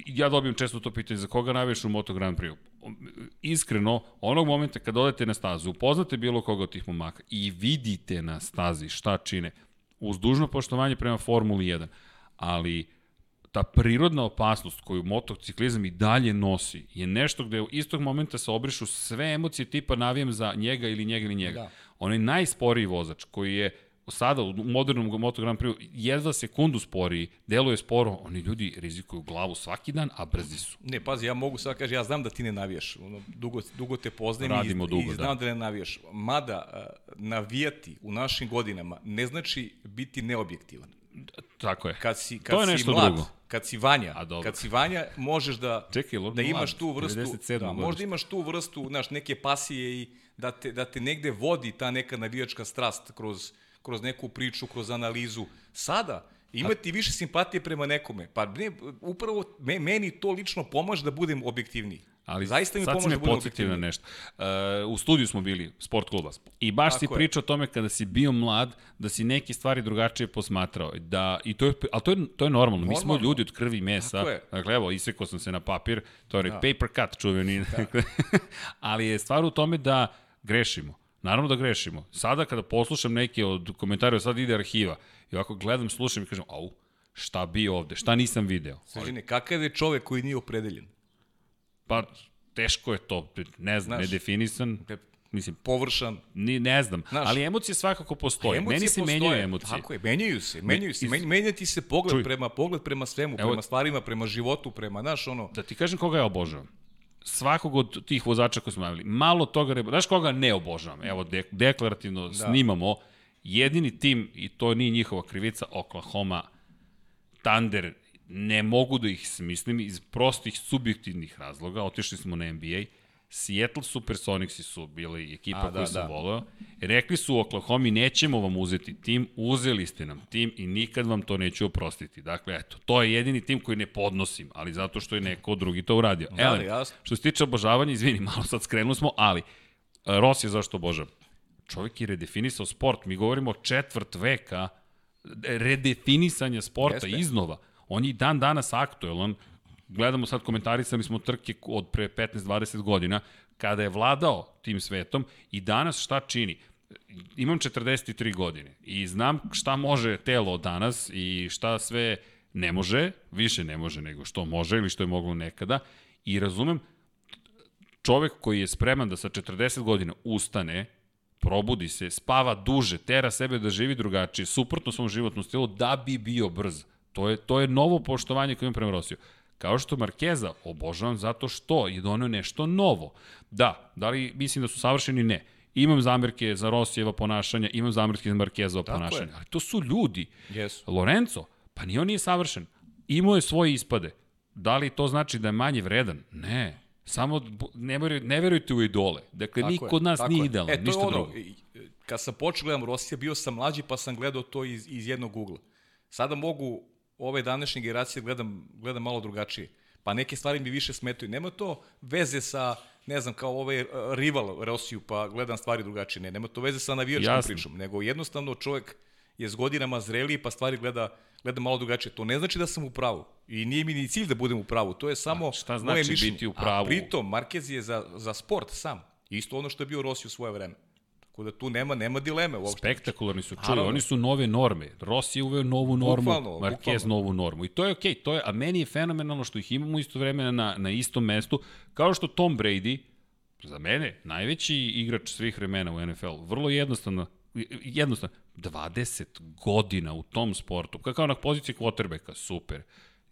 ja dobijem često to pitanje za koga navijaš u Moto Grand Prix. Iskreno, onog momenta kad odete na stazu, upoznate bilo koga od tih momaka i vidite na stazi šta čine, uz dužno poštovanje prema Formuli 1, ali ta prirodna opasnost koju motociklizam i dalje nosi je nešto gde u istog momenta se obrišu sve emocije tipa navijem za njega ili njega ili njega. Da. On je najsporiji vozač koji je sada u modernom Moto Grand Prix jedva sekundu sporiji, deluje sporo, oni ljudi rizikuju glavu svaki dan, a brzi su. Ne, pazi, ja mogu sad kaži, ja znam da ti ne navijaš, ono, dugo, dugo te poznajem Radimo i, dugo, i znam da. da ne navijaš. Mada, navijati u našim godinama ne znači biti neobjektivan. Tako je. Kad si, kad to je si nešto mlad, drugo. Kad si Vanja, A, kad si Vanja, možeš da, Čekaj, da imaš tu vrstu, da, možda imaš tu vrstu, znaš, neke pasije i da te, da te negde vodi ta neka navijačka strast kroz, kroz neku priču, kroz analizu. Sada, imati više simpatije prema nekome. Pa ne, upravo me, meni to lično pomaže da budem objektivniji. Ali Zaista mi pomaže da budem objektivniji. na nešto. Uh, u studiju smo bili, sport kluba. I baš Tako si pričao o tome kada si bio mlad, da si neke stvari drugačije posmatrao. Da, i to je, ali to je, to je normalno. normalno. Mi smo ljudi od krvi i mesa. Dakle, evo, isekao sam se na papir. To je da. paper cut čuveni. Da. Ali je stvar u tome da grešimo. Naravno da grešimo. Sada kada poslušam neke od komentara, sad ide arhiva, i ovako gledam, slušam i kažem, au, šta bi ovde, šta nisam video. Svežine, kakav je čovek koji nije opredeljen? Pa, teško je to, ne znam, Znaš, nedefinisan. Mislim, površan. Ni, ne znam, Znaš, ali emocije svakako postoje. Emocije Meni se postoje. menjaju emocije. Tako je, menjaju se, menjaju se. Men, menja ti se pogled Čuj. prema, pogled prema svemu, Evo, prema stvarima, prema životu, prema, znaš, ono... Da ti kažem koga ja obožavam svakog od tih vozača koji smo javili, malo toga ne... Znaš koga ne obožavam? Evo, de, deklarativno da. snimamo. Jedini tim, i to nije njihova krivica, Oklahoma Thunder, ne mogu da ih smislim iz prostih subjektivnih razloga. Otišli smo na NBA Seattle Supersonicsi su bili ekipa A, koju da, sam da. voleo. Rekli su u Oklahoma nećemo vam uzeti tim, uzeli ste nam tim i nikad vam to neću oprostiti. Dakle, eto, to je jedini tim koji ne podnosim, ali zato što je neko drugi to uradio. Da, Elem, jasno. što se tiče obožavanja, izvini, malo sad skrenuli smo, ali e, Ross je zašto obožavam. Čovjek je redefinisao sport. Mi govorimo četvrt veka redefinisanja sporta Jeste. iznova. On je dan danas aktuelan gledamo sad, komentarisali smo trke od pre 15-20 godina, kada je vladao tim svetom i danas šta čini? Imam 43 godine i znam šta može telo danas i šta sve ne može, više ne može nego što može ili što je moglo nekada i razumem čovek koji je spreman da sa 40 godina ustane, probudi se, spava duže, tera sebe da živi drugačije, suprotno svom životnom stilu, da bi bio brz. To je, to je novo poštovanje koje imam prema Rosiju. Kao što Markeza obožavam zato što je donio nešto novo. Da, da li mislim da su savršeni? Ne. Imam zamerke za Rosijeva ponašanja, imam zamerke za Markezova ponašanja, je. ali to su ljudi. Yes. Lorenzo, pa ni on nije savršen. Imao je svoje ispade. Da li to znači da je manje vredan? Ne. Samo ne, verujte, ne verujte u idole. Dakle, tako niko od nas nije idealan, e, ništa ono, drugo. Kad sam počeo gledam Rosija, bio sam mlađi pa sam gledao to iz, iz jednog ugla. Sada mogu ove današnje generacije gledam, gledam malo drugačije. Pa neke stvari mi više smetaju. Nema to veze sa, ne znam, kao ovaj rival Rosiju, pa gledam stvari drugačije. Ne, nema to veze sa navijačkom Jasne. pričom. Nego jednostavno čovjek je s godinama zreliji, pa stvari gleda, gleda malo drugačije. To ne znači da sam u pravu. I nije mi ni cilj da budem u pravu. To je samo A šta znači moje mišljenje. biti u pravu? A pritom, Marquez je za, za sport sam. Isto ono što je bio Rossi u svoje vreme. Tako da tu nema nema dileme uopšte. Spektakularni su, čuli, oni su nove norme. Rossi je uveo novu normu, bukvalno, Marquez bukvalno. novu normu. I to je okej, okay, to je, a meni je fenomenalno što ih imamo isto vreme na, na istom mestu, kao što Tom Brady, za mene, najveći igrač svih vremena u NFL, vrlo jednostavno, jednostavno, 20 godina u tom sportu, kao na poziciji quarterbacka, super.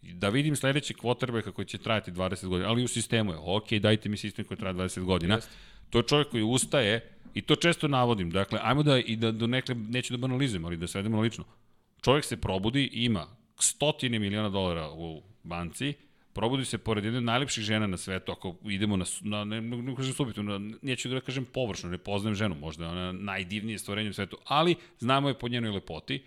Da vidim sledeći quarterbacka koji će trajati 20 godina, ali u sistemu je, ok, dajte mi sistem koji traje 20 godina. Jest. To je čovjek koji ustaje, i to često navodim, dakle, ajmo da, i da do nekle, neću da banalizujem, ali da svedemo na lično. Čovjek se probudi, ima stotine miliona dolara u banci, probudi se pored jedne najlepših žena na svetu, ako idemo na, na ne, ne, ne kažem subitu, na, neću da kažem površno, ne poznajem ženu, možda je ona najdivnije stvorenje u svetu, ali znamo je po njenoj lepoti,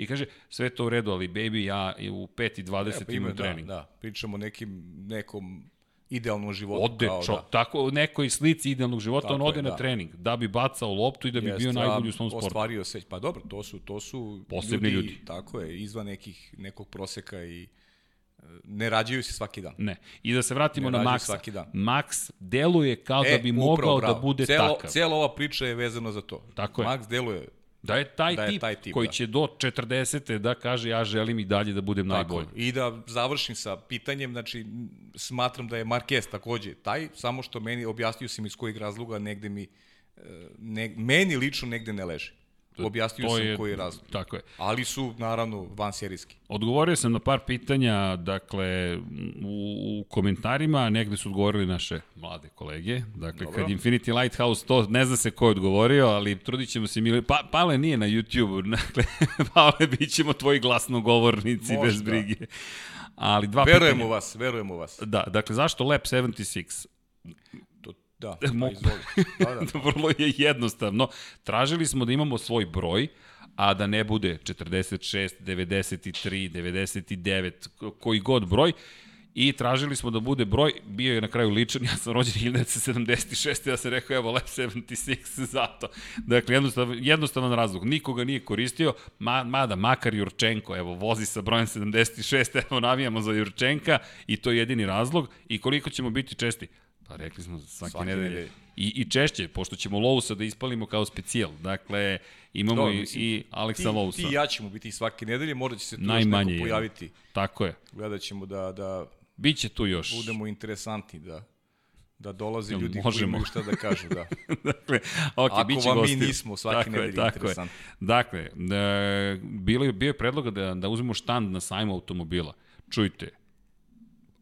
I kaže, sve to u redu, ali baby, ja u 5.20 pa imam da, trening. Da, pričamo nekim, nekom idealnom životu. Ode, kao, čo, da. tako, nekoj slici idealnog života, tako on ode je, na da. trening, da bi bacao loptu i da bi Jest, bio najbolji u svom sportu. Ostvario se, pa dobro, to su, to su Posebni ljudi, ljudi. Tako je, izvan nekih, nekog proseka i e, ne rađaju se svaki dan. Ne. I da se vratimo ne na Maxa. Svaki dan. Max deluje kao e, da bi mogao bravo. da bude celo, takav. Cela ova priča je vezana za to. Tako je. Max deluje Da je taj, da je tip, taj tip koji da. će do 40. da kaže ja želim i dalje da budem Tako, najbolji. I da završim sa pitanjem, znači smatram da je Marquez takođe taj, samo što meni objasnio sam iz kojeg razloga negde mi e, ne, meni lično negde ne leži. Objasnio to sam je, koji je razlog. Tako je. Ali su, naravno, van serijski. Odgovorio sam na par pitanja, dakle, u, u komentarima, negde su odgovorili naše mlade kolege. Dakle, Dobro. kad Infinity Lighthouse, to ne zna se ko je odgovorio, ali trudit ćemo se mi... Pa, Pale nije na YouTube, dakle, Pale, bit ćemo tvoji glasnogovornici Možda. bez brige. Ali dva verujemo pitanja. vas, verujemo vas. Da, dakle, zašto Lab 76? Da, pa izvoli. Da, da. Vrlo je jednostavno. Tražili smo da imamo svoj broj, a da ne bude 46, 93, 99, koji god broj, i tražili smo da bude broj, bio je na kraju ličan, ja sam rođen 1976, ja sam rekao evo Lab 76 zato. Dakle, jednostavan, jednostavan razlog, nikoga nije koristio, ma, mada makar Jurčenko, evo vozi sa brojem 76, evo navijamo za Jurčenka i to je jedini razlog i koliko ćemo biti česti. Pa rekli smo svake, svake nedelje. nedelje. I, I češće, pošto ćemo Lousa da ispalimo kao specijal. Dakle, imamo Do, i, mislim, i Aleksa ti, Lousa. Ti i ja ćemo biti svake nedelje, možda će se tu Najmanje još neko pojaviti. Je. Tako je. Gledat ćemo da, da Biće tu još. Budemo interesantni, da da dolaze ljudi Možemo. koji imaju šta da kažu, da. dakle, okay, Ako biće vam gostio. mi nismo svaki nedelje tako interesantni. Je. Dakle, e, bilo, bio je predlog da, da uzmemo štand na sajmu automobila. Čujte,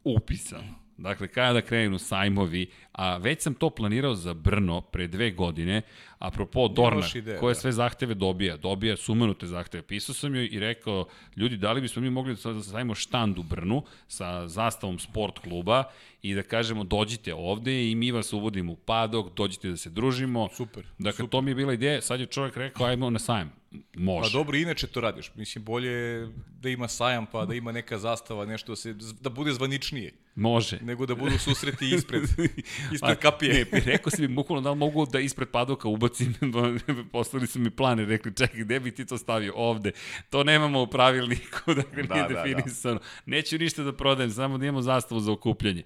upisan Dakle, kada da krenu sajmovi, a već sam to planirao za Brno pre dve godine, apropo Dorna, ideja, koje da. sve zahteve dobija, dobija sumenute zahteve. Pisao sam joj i rekao, ljudi, da li bismo mi mogli da sajmo štand u Brnu sa zastavom sport kluba i da kažemo dođite ovde i mi vas uvodimo u padok, dođite da se družimo. Super. Dakle, super. to mi je bila ideja, sad je čovjek rekao, ajmo na sajam. Može. Pa dobro, inače to radiš. Mislim, bolje da ima sajam, pa da ima neka zastava, nešto da, se, da bude zvaničnije. Može. Nego da budu susreti ispred, ispred kapije. Ne, rekao si mi bukvalno da mogu da ispred padoka ubacim, poslali su mi plan i rekli, čekaj, gde bi ti to stavio? Ovde. To nemamo u pravilniku, dakle da, nije da, definisano. Da. Neću ništa da prodajem, samo da imamo zastavu za okupljanje.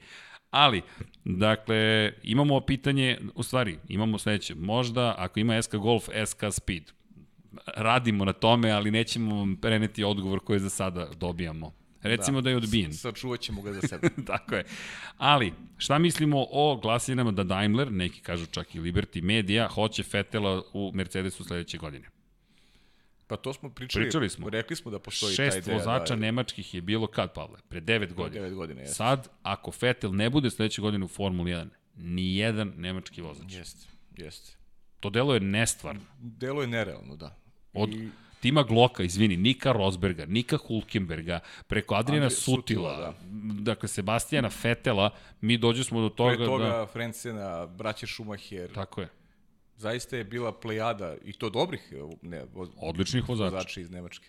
Ali, dakle, imamo pitanje, u stvari, imamo sledeće. Možda, ako ima SK Golf, SK Speed. Radimo na tome, ali nećemo vam preneti odgovor koji za sada dobijamo. Recimo da, da je odbijen. Sačuvat ćemo ga za sebe. Tako je. Ali, šta mislimo o glasinama da Daimler, neki kažu čak i Liberty Media, hoće Fetela u Mercedesu sledeće godine? Pa to smo pričali, pričali smo. rekli smo da postoji Šest taj ideja. Šest vozača da, nemačkih je bilo kad, Pavle? Pre 9 godina. 9 godina, jeste. Sad, ako Vettel ne bude sledeće godine u Formuli 1, ni jedan nemački vozač. Jeste, jeste. To delo je nestvarno. Delo je nerealno, da. Od I... Tima Gloka, izvini, Nika Rosberga, Nika Hulkenberga, preko Adriana Andri, Sutila, Sutila da. dakle Sebastijana Fetela, mi dođu smo do toga, Pre toga da... Frencena, braće Schumacher. Tako je zaista je bila plejada, i to dobrih ne, voz, odličnih vozača. vozača iz Nemačke.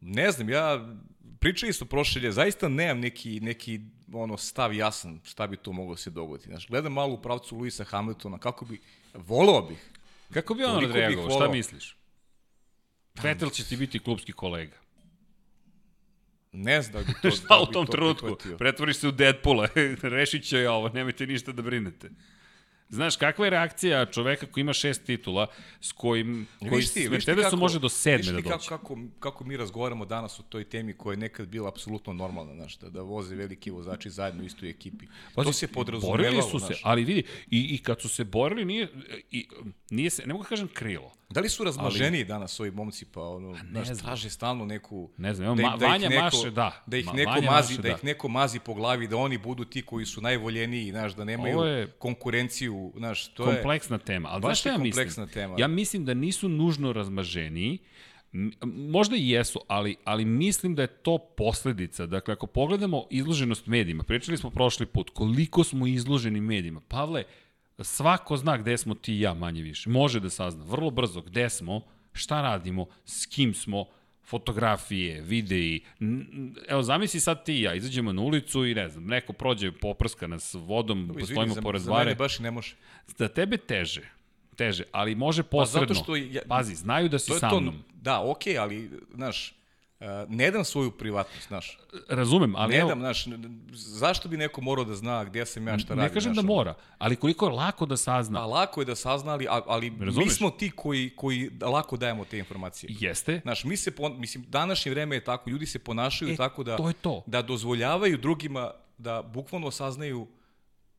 Ne znam, ja pričali su prošlje, zaista nemam neki, neki ono stav jasan šta bi to moglo se dogoditi. Znaš, gledam malo u pravcu Luisa Hamiltona, kako bi, volao bih. Kako bi on odreagovao, šta misliš? Vettel će ti biti klubski kolega. Ne znam da bi to... šta da u tom trenutku? Pretvoriš se u Deadpoola, rešit će ovo, nemojte ništa da brinete. Znaš, kakva je reakcija čoveka koji ima šest titula, s kojim, koji Viš ti, s viš ti Mercedesom kako- može do sedme da dođe. kako, kako, kako mi razgovaramo danas o toj temi koja je nekad bila apsolutno normalna, znaš, da, da voze veliki vozači zajedno u istoj ekipi. to se podrazumevalo, Borili su se, znaš. ali vidi, i, i kad su se borili, nije, i, nije se, ne mogu da kažem krilo. Da li su razmaženiji danas ovi momci, pa ono, znaš, znam. traže stalno neku... Ne znam, Ma- ih Vanja neko, maše, da. Da ih Ma- neko Vanja mazi, maše, da da. ih neko mazi po glavi, da oni budu ti koji su najvoljeniji, znaš, da nemaju je konkurenciju, znaš, to je... kompleksna tema. Ali baš je ja mislim? kompleksna tema. Ja mislim da nisu nužno razmaženiji, M- možda i jesu, ali, ali mislim da je to posledica. Dakle, ako pogledamo izloženost medijima, pričali smo prošli put, koliko smo izloženi medijima. Pavle, svako zna gde smo ti i ja manje više. Može da sazna vrlo brzo gde smo, šta radimo, s kim smo, fotografije, videi. Evo, zamisli sad ti i ja, izađemo na ulicu i ne znam, neko prođe, poprska nas vodom, Izvini, postojimo za, pored za mene bare. baš i ne može. Za tebe teže, teže, ali može posredno. što ja- Pazi, znaju da si sa to, mnom. da, okej, ali, znaš, ne dam svoju privatnost, znaš. Razumem, ali Ne evo, dam, znaš, zašto bi neko morao da zna gde sam ja, šta ne radim? kažem da mora, ali koliko je lako da sazna. Pa lako je da saznali, ali, ali mi Razumeš? smo ti koji, koji lako dajemo te informacije. Jeste, Znaš, mi se, pon, mislim, današnje vreme je tako, ljudi se ponašaju E, tako da, to je to. da dozvoljavaju drugima da bukvalno saznaju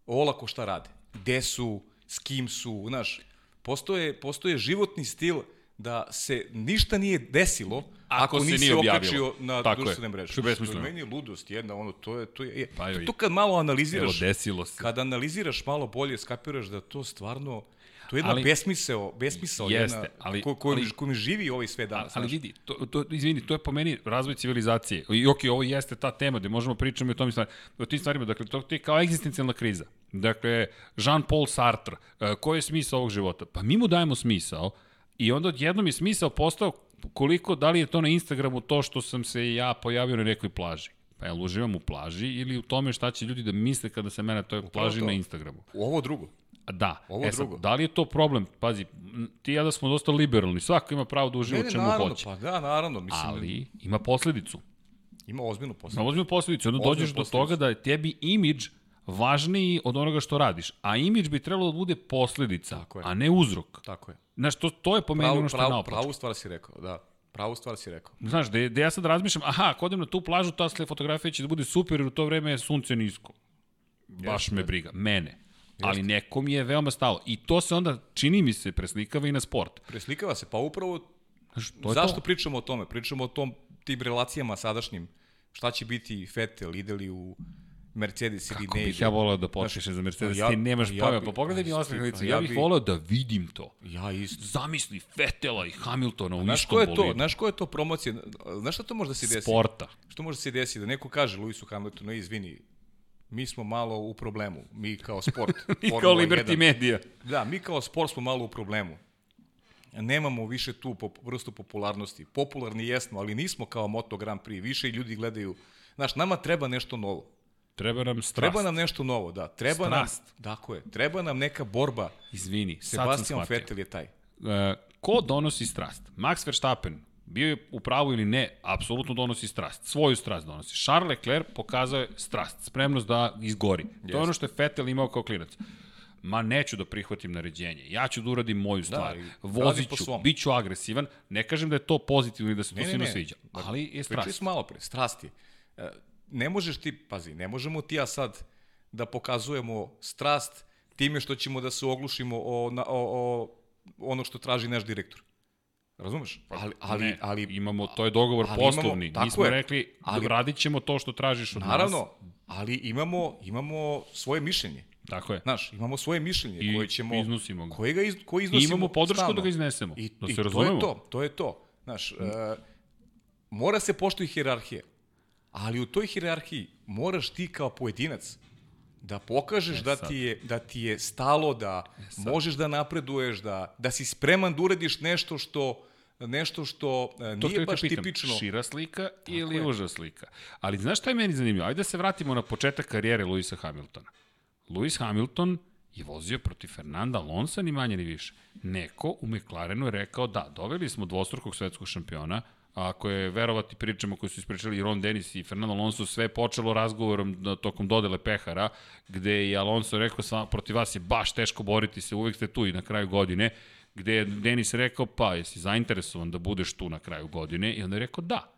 olako šta rade. Gde su, s kim su, znaš, postoje, postoje životni stil da se ništa nije desilo ako, Ako se nisi nije objavilo. okačio na Tako je. mreže. Što je besmisleno. To je meni ludost jedna, ono, to je, to je, Pa pa joj. to kad malo evo, analiziraš, desilo se. kada analiziraš malo bolje, skapiraš da to stvarno, to je jedna Ali- ali, besmisao, besmisao Jeste, jedna, ali- ko, kojim, ali- kojim živi ovaj sve danas. Ali vidi, to, to, izvini, to je po meni razvoj civilizacije. I ok, ovo jeste ta tema gde možemo pričamo i o, tom o tim stvarima. Dakle, to ti je kao egzistencijalna kriza. Dakle, Jean-Paul Sartre, e, koji je smisao ovog života? Pa mi mu dajemo smisao i onda odjednom je smisao postao koliko, da li je to na Instagramu to što sam se ja pojavio na nekoj plaži. Pa jel uživam u plaži ili u tome šta će ljudi da misle kada se mene toj plaži to. na Instagramu? Ovo drugo. Da. Ovo e sad, drugo. da li je to problem? Pazi, ti i ja da smo dosta liberalni, svako ima pravo da uživa u čemu naravno, hoće. pa da, naravno, mislim, Ali ima posledicu. ima ozbiljnu Na posao. ozbiljnu posledicu. Onda Ozbiljnu dođeš do posledicu. toga da je tebi imidž važniji od onoga što radiš. A imidž bi trebalo da bude posledica, je. a ne uzrok. Tako je. Znaš, to, to je po meni ono što je pravu, naopačno. pravu stvar si rekao, da. Pravu stvar si rekao. Znaš, da, da ja sad razmišljam, aha, ako odem na tu plažu, ta sle fotografija će da bude super, jer u to vreme je sunce nisko. Baš Jeste, me jeste. briga, mene. Ali nekom je veoma stalo. I to se onda, čini mi se, preslikava i na sport. Preslikava se, pa upravo Znaš, to je zašto to. pričamo o tome? Pričamo o tom, tim relacijama sadašnjim. Šta će biti Vettel, ide li u Mercedes ili Kako ne bih ide. ja voleo da počneš za Mercedes, ja- ti nemaš ja pojma. Pa pogledaj mi osmeh lica. Ja ja bih bi- voleo da vidim to. Ja isto. Zamisli Fetela i Hamiltona u Znaš ko je to? bolidu. Znaš ko je to promocija? Znaš šta to može da se desi? Sporta. Što može da se desi? Da neko kaže Luisu Hamiltonu, izvini, mi smo malo u problemu. Mi kao sport. I kao Liberty 1. Media. Da, mi kao sport smo malo u problemu. Nemamo više tu pop, vrstu popularnosti. Popularni jesmo, ali nismo kao Moto Grand Prix. Više ljudi gledaju. Znaš, nama treba nešto novo. Treba nam strast. Treba nam nešto novo, da. Treba Strast. nam, tako je, treba nam neka borba. Izvini, Sebastian. Vettel je taj. E, ko donosi strast? Max Verstappen, bio je u pravu ili ne, apsolutno donosi strast. Svoju strast donosi. Charles Leclerc pokazao je strast, spremnost da izgori. To je ono što je Vettel imao kao klinac. Ma neću da prihvatim naređenje. Ja ću da uradim moju stvar. i Vozit ću, bit ću agresivan. Ne kažem da je to pozitivno i da se to svima sviđa, ali je Pričali strast. smo malo pre, strasti. Ne možeš ti, pazi, ne možemo ti ja sad da pokazujemo strast time što ćemo da se oglušimo o, na, o, o ono što traži naš direktor. Razumeš? Ali, ali, ne, ali imamo, to je dogovor ali imamo- poslovni. tako Mi smo je. rekli, Ali- radit ćemo to što tražiš od nas. naravno, ali imamo, imamo svoje mišljenje. Tako je. Znaš, imamo svoje mišljenje I koje ćemo... iznosimo ga. Koje ga iz, koje I iznosimo imamo podršku stalno. da ga iznesemo. I, da i se to razumemo. je to, to je to. Znaš, e, mora se poštuju hijerarhije, ali u toj hijerarhiji moraš ti kao pojedinac da pokažeš da sad. ti, je, da ti je stalo, da možeš da napreduješ, da, da si spreman da uradiš nešto što nešto što e, To nije što baš pitam, tipično. šira slika ili je. uža slika. Ali znaš šta je meni zanimljivo? Ajde da se vratimo na početak karijere Luisa Hamiltona. Lewis Hamilton je vozio protiv Fernanda Alonsa ni manje ni više. Neko u McLarenu je rekao da, doveli smo dvostrukog svetskog šampiona, Ako je verovati pričama koje su ispričali Ron Dennis i Fernando Alonso, sve je počelo razgovorom na, tokom dodele pehara, gde je Alonso rekao, sva, protiv vas je baš teško boriti se, uvek ste tu i na kraju godine, gde je Denis rekao, pa jesi zainteresovan da budeš tu na kraju godine, i onda je rekao da.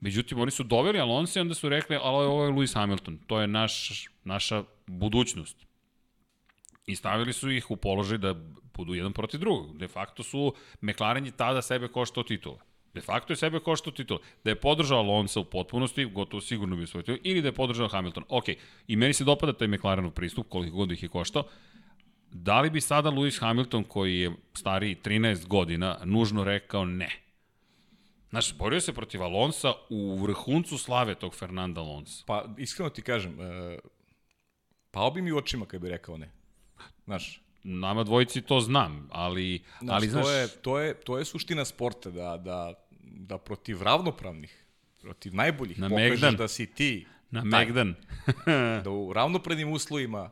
Međutim, oni su doveli Alonso i onda su rekli, ali ovo je Lewis Hamilton, to je naš, naša budućnost. I stavili su ih u položaj da budu jedan protiv drugog. De facto su McLaren je tada sebe koštao titula. De facto je sebe koštao titula. Da je podržao Alonso u potpunosti, gotovo sigurno bi osvojio ili da je podržao Hamilton. Ok, i meni se dopada taj McLarenov pristup, koliko god ih je koštao. Da li bi sada Lewis Hamilton, koji je stariji 13 godina, nužno rekao ne? Znaš, borio se protiv Alonsa u vrhuncu slave tog Fernanda Alonsa. Pa, iskreno ti kažem, e, pao bi mi u očima kad bi rekao ne. Znaš, nama dvojici to znam, ali, znaš, ali znaš... To je, to, je, to je suština sporta, da, da, da protiv ravnopravnih, protiv najboljih na pokažeš Megdan. da si ti. Na taj, Megdan. da u ravnopravnim uslovima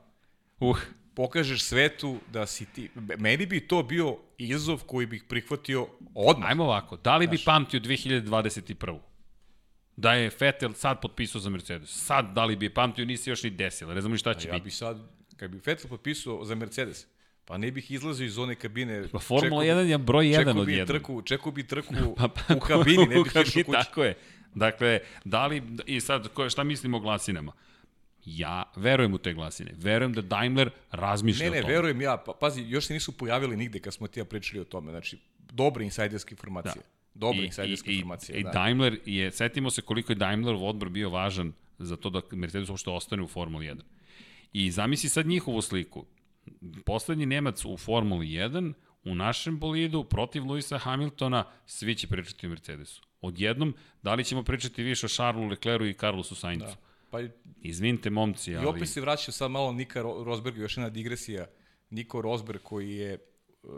uh. pokažeš svetu da si ti. Meni bi to bio izazov koji bih prihvatio odmah. Ajmo ovako, da li bi znaš, pamtio 2021 da je Vettel sad potpisao za Mercedes. Sad, da li bi je pamtio, nisi još ni desilo. Ne znam ni šta će ja biti. bi sad, kad bi Vettel potpisao za Mercedes, Pa ne bih izlazio iz one kabine. Pa Formula 1 je broj 1 od 1. Trku, čekao bi trku pa, pa, u kabini, ne bih išao kući. Tako je. Dakle, da li, i sad, šta mislimo o glasinama? Ja verujem u te glasine. Verujem da Daimler razmišlja ne, ne, o tome. Ne, ne, verujem ja. Pa, pazi, još se nisu pojavili nigde kad smo ti ja pričali o tome. Znači, dobre insajderske informacije. Da. Dobre insajderske informacije. I, da. I Daimler je, setimo se koliko je Daimlerov odbor bio važan za to da Mercedes uopšte ostane u Formuli 1. I zamisli sad njihovu sliku poslednji Nemac u Formuli 1, u našem bolidu, protiv Luisa Hamiltona, svi će pričati o Mercedesu. Odjednom, da li ćemo pričati više o Charlesu Lecleru i Carlosu Sainzu? Da. Pa, Izvinite, momci, ali... I opet se vraća sad malo Nika Rosberg, još jedna digresija. Niko Rosberg koji je... Uh,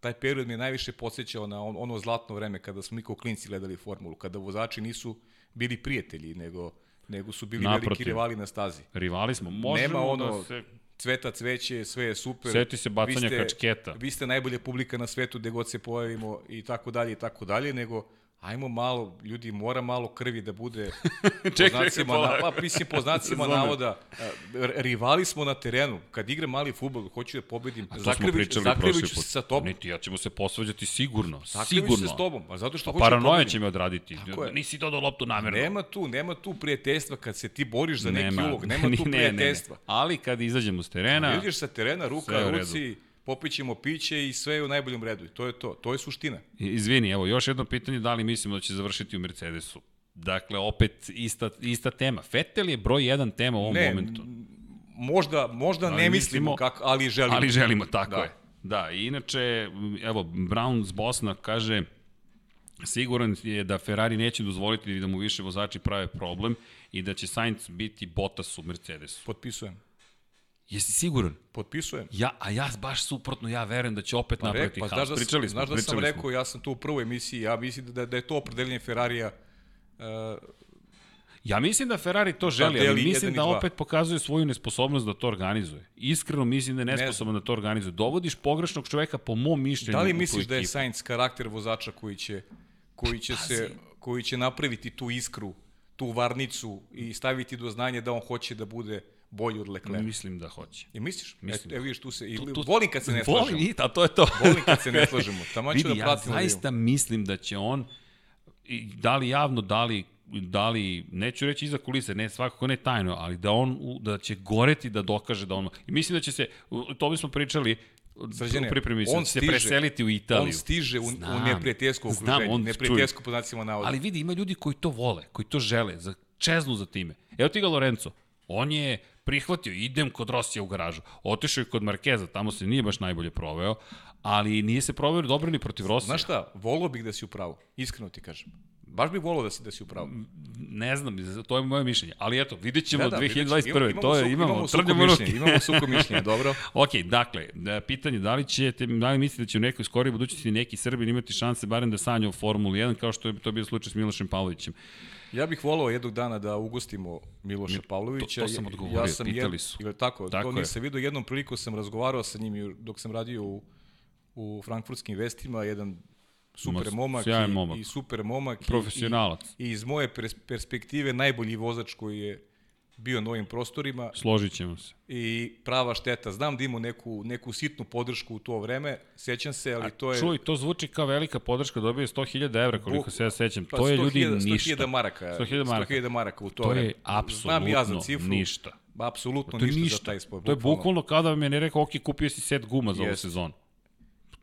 taj period mi je najviše podsjećao na on, ono zlatno vreme kada smo mi kao klinci gledali formulu, kada vozači nisu bili prijatelji, nego nego su bili Naprotiv. veliki rivali na stazi. Rivali smo. Možemo Nema ono, da se cveta cveće, sve je super. Seti se bacanja vi ste, kačketa. Vi ste najbolja publika na svetu gde god se pojavimo i tako dalje i tako dalje, nego ajmo malo, ljudi, mora malo krvi da bude Čekaj, po znacima, na, pa, mislim, po znacima navoda. Rivali smo na terenu. Kad igram mali futbol, hoću da pobedim. Zakriviću se sa tobom. Niti, ja ćemo se posvađati sigurno. Zakriviću se s tobom. A zato što pa, da paranoja će me odraditi. Nisi dodao loptu namerno. Nema tu, nema tu prijateljstva kad se ti boriš za neki ulog. Nema tu prijateljstva. Ne, ne, ne. Ali kad izađemo s terena... Kad izađeš sa terena, ruka, ruci, popićemo piće i sve je u najboljem redu. I to je to. To je suština. Izvini, evo, još jedno pitanje, da li mislimo da će završiti u Mercedesu? Dakle, opet ista, ista tema. Vettel je broj jedan tema u ovom ne, momentu. Možda, možda ali ne mislimo, mislimo kako, ali želimo. Ali želimo, tako da. je. Da, i inače, evo, Brown z Bosna kaže, siguran je da Ferrari neće dozvoliti da mu više vozači prave problem i da će Sainz biti Bottas u Mercedesu. Potpisujem. Jesi siguran? Potpisujem. Ja, a ja baš suprotno, ja verujem da će opet pa napraviti pa, haos. Da, pričali smo, znaš da sam rekao, ja sam tu u prvoj emisiji, ja mislim da, da je to opredeljenje Ferrarija uh, Ja mislim da Ferrari to želi, ali mislim da opet pokazuje svoju nesposobnost da to organizuje. Iskreno mislim da je nesposoban ne da to organizuje. Dovodiš pogrešnog čoveka po mom mišljenju. Da li misliš da je Sainz karakter vozača koji će, koji će, se, koji će napraviti tu iskru, tu varnicu i staviti do znanja da on hoće da bude bolji od Leclerc. Mislim da hoće. I misliš? Mislim. E, vidiš, tu se, i, tu, tu, volim kad se ne slažemo. Volim, a to je to. volim kad se ne slažemo. Tamo Vidi, da ja zaista mislim da će on, da li javno, da li da li, neću reći iza kulise, ne, svakako ne tajno, ali da on, da će goreti da dokaže da on, i mislim da će se, to bismo pričali, Srđane, pripremi on se stiže, preseliti u Italiju. On stiže u, znam, u neprijateljsko okruženje, znam, on, neprijateljsko po znacima navoda. Ali vidi, ima ljudi koji to vole, koji to žele, za, čeznu za time. Evo ti ga Lorenzo, on je prihvatio, idem kod Rosija u garažu. Otišao je kod Markeza, tamo se nije baš najbolje proveo, ali nije se proveo dobro ni protiv Rosija. Znaš šta, volio bih da si u pravu, iskreno ti kažem. Baš bih volio da si da si u pravu. Ne znam, to je moje mišljenje. Ali eto, vidjet ćemo da, da, 2021. Imamo, to je, imamo, imamo suko mišljenje, imamo suko mišljenje, dobro. ok, dakle, da, pitanje, da li ćete, da li mislite da će u nekoj skoroj budućnosti neki Srbin imati šanse barem da sanja u Formuli 1, kao što je to bio slučaj s Milošem Pavlovićem? Ja bih voleo jednog dana da ugostimo Miloša Pavlovića. To, to sam odgovorio, ja sam pitali su. Jed, tako, tako to nisam vidio. Jednom priliku sam razgovarao sa njim dok sam radio u, u frankfurtskim vestima, jedan super momak, sjajan i, momak. i super momak. Profesionalac. I, I iz moje perspektive najbolji vozač koji je bio na ovim prostorima. Složit ćemo se. I prava šteta. Znam da imao neku, neku sitnu podršku u to vreme, sećam se, ali to je... Čuj, to zvuči kao velika podrška, dobio je 100.000 evra, koliko Buk, se ja sećam. Pa, to je 100 ljudi 000, ništa. 100.000 maraka. 100.000 maraka. 100.000 maraka u to, to vreme. je apsolutno ja za cifru. ništa. Apsolutno To ništa, ništa. za taj sport. To je bukvalno kao da mi je ne rekao, ok, kupio si set guma za ovu Jeste. sezonu.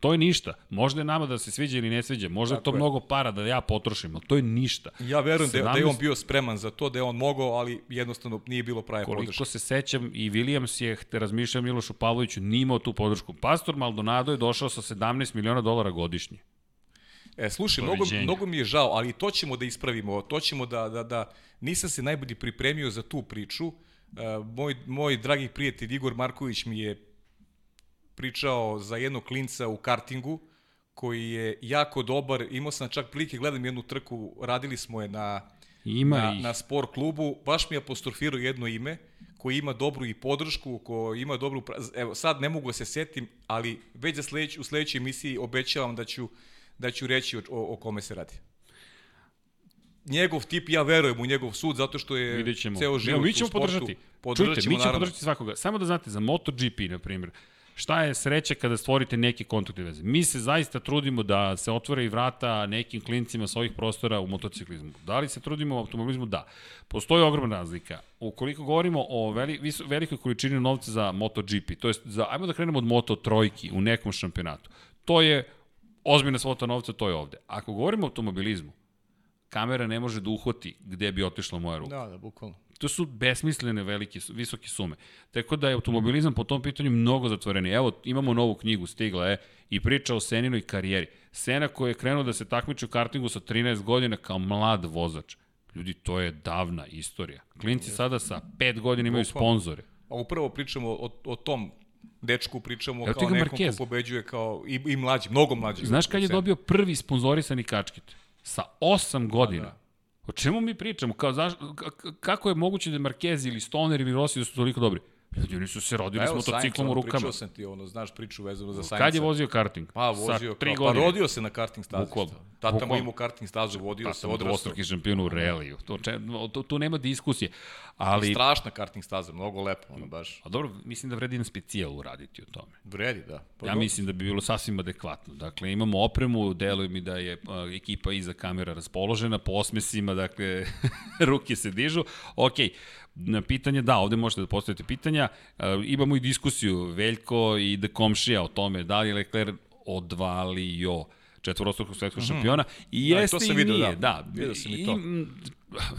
To je ništa. Možda je nama da se sviđa ili ne sviđa. Možda je Tako to je. mnogo para da ja potrošim, ali to je ništa. Ja verujem da, je- da je 17 on bio spreman za to, da je on mogao, ali jednostavno nije bilo prave podrške. Koliko se sećam, i Williams je, te razmišljao Milošu Pavloviću, nije imao tu podršku. Pastor Maldonado je došao sa 17 miliona dolara godišnje. E, slušaj, mnogo, mnogo mi je žao, ali to ćemo da ispravimo, to ćemo da, da, da, nisam se najbolje pripremio za tu priču. E, moj, moj dragi prijatelj Igor Marković mi je pričao za jednog klinca u kartingu, koji je jako dobar, imao sam čak prilike, gledam jednu trku, radili smo je na, Ima na, ih. na sport klubu, baš mi apostrofirao jedno ime, koji ima dobru i podršku, ko ima dobru, evo sad ne mogu da se setim, ali već za sleć, u sledećoj emisiji obećavam da ću, da ću reći o, o, o kome se radi. Njegov tip, ja verujem u njegov sud, zato što je ceo život mi ćemo u sportu. podržati. Podržat Čujte, mi ćemo naravno. podržati svakoga. Samo da znate, za MotoGP, na primjer, šta je sreća kada stvorite neke kontakte veze. Mi se zaista trudimo da se otvore i vrata nekim klincima sa ovih prostora u motociklizmu. Da li se trudimo u automobilizmu? Da. Postoji ogromna razlika. Ukoliko govorimo o veli, velikoj količini novca za MotoGP, to jest za, ajmo da krenemo od Moto trojki u nekom šampionatu, to je ozbiljna svota novca, to je ovde. Ako govorimo o automobilizmu, kamera ne može da uhvati gde bi otišla moja ruka. Da, da, bukvalno. To su besmislene velike, visoke sume. Tako da je automobilizam po tom pitanju mnogo zatvoreni. Evo, imamo novu knjigu, stigla je, i priča o Seninoj karijeri. Sena koji je krenuo da se takmiči u kartingu sa 13 godina kao mlad vozač. Ljudi, to je davna istorija. Klinci sada sa 5 godina imaju sponzore. A upravo pričamo o, o tom dečku, pričamo Evo kao nekom Marquez. ko pobeđuje kao i, i mlađi, mnogo mlađi. Znaš kad je dobio prvi sponzorisani kačket? Sa 8 godina. da. O čemu mi pričamo? Kao, k- kako je moguće da Marquez ili Stoner ili Rossi da su toliko dobri? Ljudi, oni su se rodili Pa s evo, motociklom Sainz, u rukama. Pričao sam ti, ono, znaš priču vezanu za Sainca. Kad je vozio karting? Pa, vozio, Sa tri kao, godine. pa rodio se na karting stazi. Bukvalno. Tata mu imao karting stazu, vodio Pa se odrastao. dvostruki šampion u reliju. To, če, to, tu nema diskusije. Ali, Strašna karting staza, mnogo lepo, ono baš. a dobro, mislim da vredi na specijal uraditi o tome. Vredi, da. Pa Ja mislim da bi bilo sasvim adekvatno. Dakle, imamo opremu, deluje mi da je a, ekipa iza kamera raspoložena, po osmesima, dakle, ruke se dižu. Ok, na pitanje, da, ovde možete da postavite pitanja. A, imamo i diskusiju Veljko i De Komšija o tome da li je Leclerc odvalio četvorostrukog svetskog šampiona i Da, i jeste to i nije, da. da. Video sam i to. mm,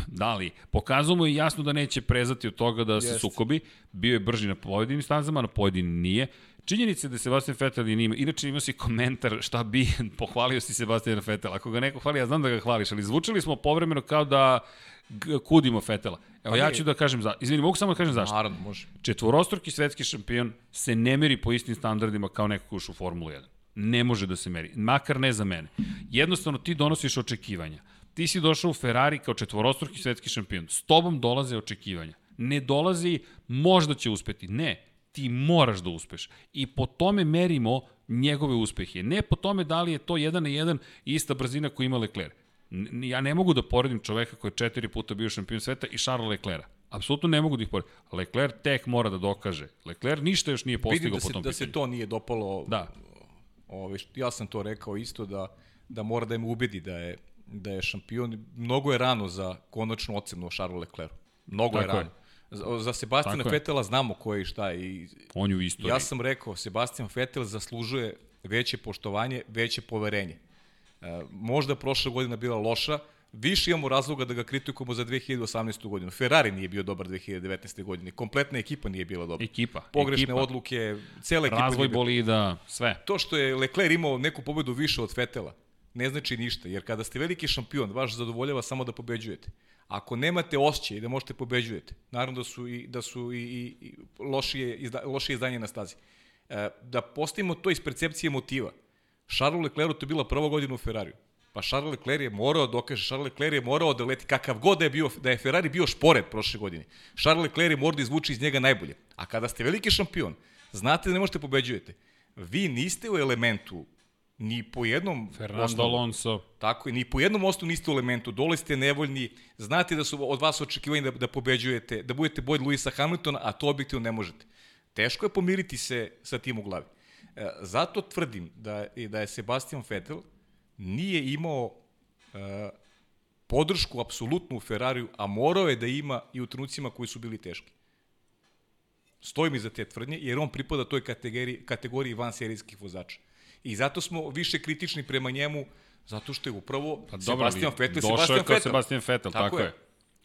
Da li, pokazujemo i jasno da neće prezati od toga da se Jeste. sukobi. Bio je brži na pojedinim stanzama, na pojedinim nije. Činjenica je da Sebastian Vettel je nima. Inače imao si komentar šta bi pohvalio si Sebastian Vettel. Ako ga neko hvali, ja znam da ga hvališ, ali zvučali smo povremeno kao da kudimo Vettela. Evo ja nije. ću da kažem za, izvini, mogu samo da kažem zašto. Naravno, može. Četvorostruki svetski šampion se ne meri po istim standardima kao neko ko ušao u Formulu 1. Ne može da se meri, makar ne za mene. Jednostavno ti donosiš očekivanja. Ti si došao u Ferrari kao četvorostruki svetski šampion. S tobom dolaze očekivanja. Ne dolazi možda će uspeti. Ne, ti moraš da uspeš. I po tome merimo njegove uspehe. Ne po tome da li je to jedan na jedan ista brzina koju ima Leclerc. Ja ne mogu da poredim čoveka koji je četiri puta bio šampion sveta i Charles Leclerca. Apsolutno ne mogu da ih poredim. Leclerc tek mora da dokaže. Leclerc ništa još nije Vidim postigao da po tom da pitanju. se to nije dopalo. Da. Ove, ja sam to rekao isto da, da mora da me ubedi da je, da je šampion. Mnogo je rano za konačnu ocenu o Charles Leclercu. Mnogo Tako je je. rano. Za, za Sebastina je. Fetela znamo ko je i šta je. I On je u istoriji. Ja sam rekao, Sebastian Vettel zaslužuje veće poštovanje, veće poverenje. E, možda prošla godina bila loša, više imamo razloga da ga kritikujemo za 2018. godinu. Ferrari nije bio dobar 2019. godine, kompletna ekipa nije bila dobra. Ekipa. Pogrešne ekipa. odluke, cela ekipa Razvoj bolida, sve. To što je Leclerc imao neku pobedu više od Fetela, ne znači ništa, jer kada ste veliki šampion, vaš zadovoljava samo da pobeđujete. Ako nemate osjećaj da možete pobeđujete, naravno da su i, da su i, i, i lošije, izda, lošije izdanje na stazi. E, da postavimo to iz percepcije motiva. Charles Leclerc to je bila prva godina u Ferrariju. Pa Charles Leclerc je morao da dokaže, Charles Leclerc je morao da leti kakav god da je bio, da je Ferrari bio špored prošle godine. Charles Leclerc je morao da izvuče iz njega najbolje. A kada ste veliki šampion, znate da ne možete pobeđujete. Vi niste u elementu ni po jednom Fernando osnovu, Alonso. tako je, ni po jednom osnovu niste u elementu, dole ste nevoljni, znate da su od vas očekivani da, da pobeđujete, da budete bolji Luisa Hamiltona, a to objektivno ne možete. Teško je pomiriti se sa tim u glavi. E, zato tvrdim da, da je Sebastian Vettel nije imao e, podršku apsolutnu u Ferrariju, a morao je da ima i u trenucima koji su bili teški. Stojim iza te tvrdnje, jer on pripada toj kategoriji, kategoriji van serijskih vozača. I zato smo više kritični prema njemu, zato što je upravo Pa Sebastian ali Vettel došao Sebastian je kao Vettel. Sebastian Vettel, tako, Tako je. je.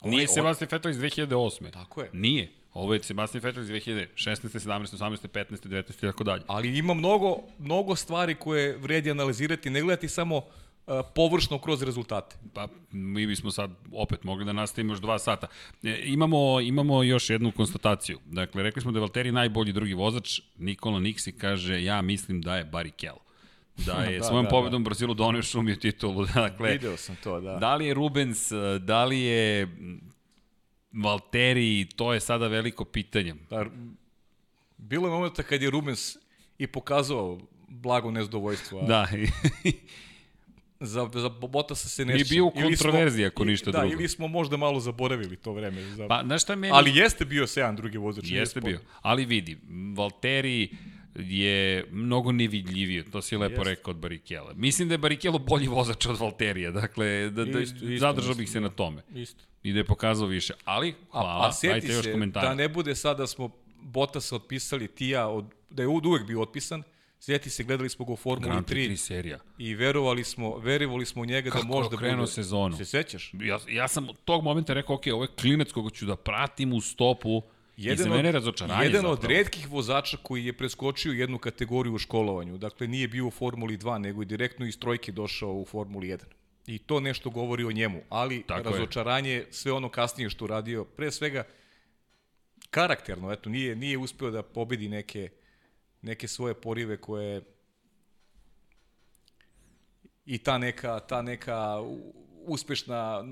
Nije je- on- Sebastian Vettel iz 2008. Tako je. Nije. Ovo je Sebastian Vettel iz 2016, 17, 18, 15, 19 i tako dalje. Ali ima mnogo, mnogo stvari koje vredi analizirati, ne gledati samo uh, površno kroz rezultate. Pa mi bismo sad opet mogli da nastavimo još dva sata. E, imamo, imamo još jednu konstataciju. Dakle, rekli smo da je Valtteri najbolji drugi vozač. Nikola Niksi kaže, ja mislim da je Barrichello. Da je Da, da, svojom da, pobedom Brazilu donio šumio titulu. Dakle, Video sam to, da. Da li je Rubens, da li je Valtteri, to je sada veliko pitanje. Pa, bilo je momenta kad je Rubens i pokazao blago nezadovoljstvo. A Da, Za, za Botasa se ne I bio u kontroverziji, ako ništa da, drugo. ili smo možda malo zaboravili to vreme. Za... pa znaš šta meni... Ali jeste bio Sejan drugi vozač. Jeste bio. Ali vidi, Valtteri je mnogo nevidljiviji, to si lepo Jeste. rekao od Barikela. Mislim da je Barikelo bolji vozač od Valterija, dakle, da, da Isto, isto zadržao bih se na tome. Isto. I da je pokazao više. Ali, hvala, A, a sjeti dajte još se, komentara. da ne bude sad da smo Botasa otpisali, ti i ja, od, da je uvek bio otpisan, sjeti se, gledali smo ga u Formuli Grand Prix 3 3 serija. i verovali smo, verovali smo u njega Kako da možda bude... sezonu? Se sećaš? Ja, ja sam od tog momenta rekao, ok, ovo je klinac koga ću da pratim u stopu i za mene je razočaranje jedan zapravo. od redkih vozača koji je preskočio jednu kategoriju u školovanju. Dakle, nije bio u Formuli 2, nego je direktno iz trojke došao u Formuli 1. I to nešto govori o njemu. Ali Tako je. razočaranje, sve ono kasnije što uradio, pre svega karakterno, eto, nije, nije uspeo da pobedi neke, neke svoje porive koje i ta neka, ta neka uspešna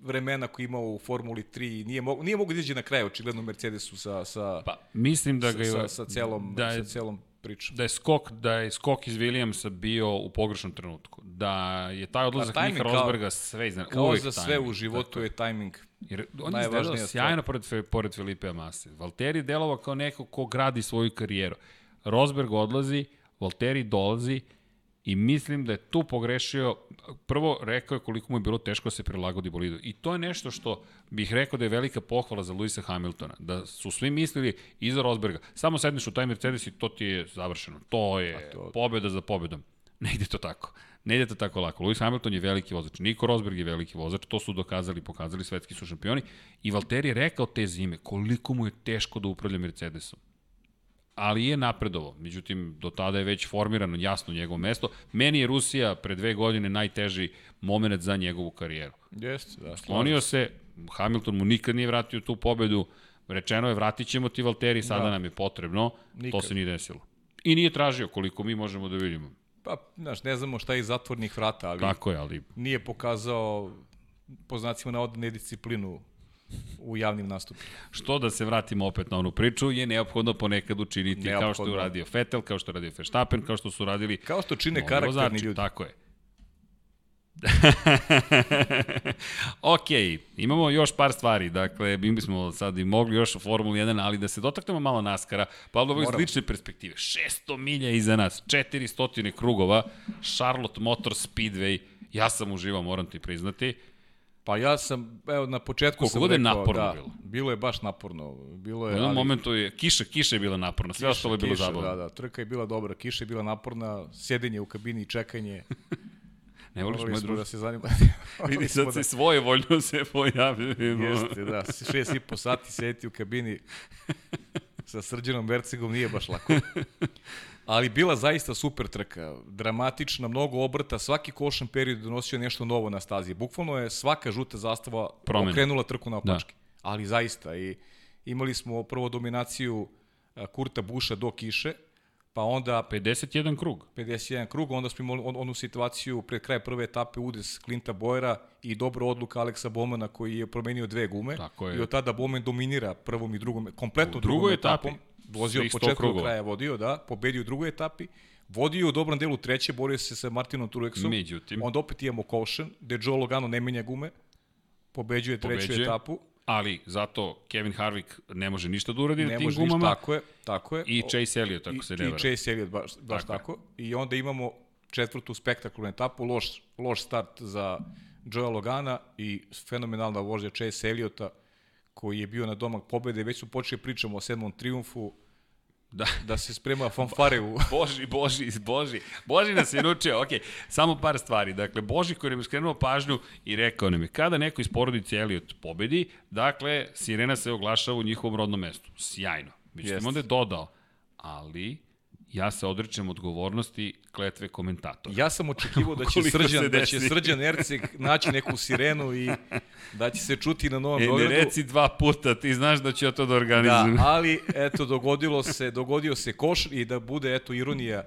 vremena koji je imao u Formuli 3 nije mogu nije mogu da izađe na kraj očigledno Mercedesu sa sa Pa, mislim da ga je... sa, sa celom da je, sa celom pričom. da je skok da je skok iz Williamsa bio u pogrešnom trenutku. Da je taj odlazak Pa, Nika Rosberga sve iznad. Kao za sve timing, u životu tako je tajming. Jer on je izgledao stvar. sjajno pored, pored Filipe Mase. Valtteri je delovao kao neko ko gradi svoju karijeru. Rosberg odlazi, Valtteri dolazi i mislim da je tu pogrešio, prvo rekao je koliko mu je bilo teško da se prilagodi bolidu. I to je nešto što bih rekao da je velika pohvala za Luisa Hamiltona. Da su svi mislili iza Rosberga, samo sedneš u taj Mercedes i to ti je završeno. To je to- pobeda za pobedom. Ne ide to tako. Ne ide to tako lako. Lewis Hamilton je veliki vozač, Nico Rosberg je veliki vozač, to su dokazali, pokazali, svetski su šampioni. I Valtteri je rekao te zime koliko mu je teško da upravlja Mercedesom. Ali je napredovao. Međutim, do tada je već formirano jasno njegovo mesto. Meni je Rusija pre dve godine najteži moment za njegovu karijeru. Jeste, da. Slonio se, Hamilton mu nikad nije vratio tu pobedu, rečeno je vratit ćemo ti Valtteri, sada Da. nam je potrebno, to Nikad. se nije desilo. I nije tražio koliko mi možemo da vidimo. Pa, znaš, ne znamo šta je iz zatvornih vrata, ali Tako je, ali nije pokazao po znacima navoda nedisciplinu u javnim nastupima. što da se vratimo opet na onu priču, je neophodno ponekad učiniti kao što je Neophodno. uradio Vettel, kao što je uradio Verstappen, kao što su radili Kao što čine karakterni vozači, ljudi. Tako je. ok, imamo još par stvari, dakle, mi bismo sad i mogli još u Formuli 1, ali da se dotaknemo malo naskara, pa ovo iz lične perspektive, 600 milja iza nas, 400 krugova, Charlotte Motor Speedway, ja sam uživao, moram ti priznati, Pa ja sam, evo, na početku Koliko sam god je rekao, naporno da, bilo. bilo je baš naporno. Bilo u je, jednom ali, momentu je, kiša, kiša je bila naporna, sve ostalo je bilo kiša, zabavno. Da, da, trka je bila dobra, kiša je bila naporna, sjedenje u kabini i čekanje. Ne voliš moj druž? da se zanima. Vidi, sad se svoje voljno se pojavimo. Jeste, da, šest i po sati sediti u kabini sa srđanom Vercegom nije baš lako. Ali bila zaista super trka, dramatična, mnogo obrta, svaki košan period donosio nešto novo na stazi. Bukvalno je svaka žuta zastava Promena. okrenula trku na opačke. Da. Ali zaista, i imali smo prvo dominaciju Kurta Buša do kiše, pa onda 51 krug. 51 krug, onda smo imali on, onu situaciju pred kraj prve etape udes Klinta Bojera i dobra odluka Aleksa Bomana koji je promenio dve gume Tako je. i od tada Boman dominira prvom i drugom, kompletno U drugoj drugom etapi. Vozio od početka do kraja vodio, da, pobedio u drugoj etapi. Vodio u dobrom delu treće, borio se sa Martinom Truexom. Međutim. Onda opet imamo Caution, gde Joe Logano ne menja gume, pobeđuje treću Pobeđuje. etapu. Ali zato Kevin Harvick ne može ništa da uradi na Ne tim može ništa, gumama. tako je, tako je. I Chase Elliott, ako se ne I, vara. I Chase Elliott, baš, baš Tako tako. I onda imamo četvrtu spektakularnu etapu, loš, loš start za Joea Logana i fenomenalna vožnja Chase Elliotta, koji je bio na domak pobede. Već su počeli pričamo o sedmom triumfu, Da. da se sprema fanfare u... Boži, Boži, Boži. Boži nas je naučio, ok, samo par stvari. Dakle, Boži koji nam je skrenuo pažnju i rekao nam je, kada neko iz porodice Elliot pobedi, dakle, sirena se oglašava u njihovom rodnom mestu. Sjajno. Međutim, Jeste. onda je dodao, ali ja se odrećem odgovornosti kletve komentatora. Ja sam očekivao da će Srđan, da će. Srđan Erceg naći neku sirenu i da će se čuti na Novom E, ne Beogradu. reci dva puta, ti znaš da ću ja to da Da, organizujem. ali eto dogodilo se, dogodio se koš i da bude eto ironija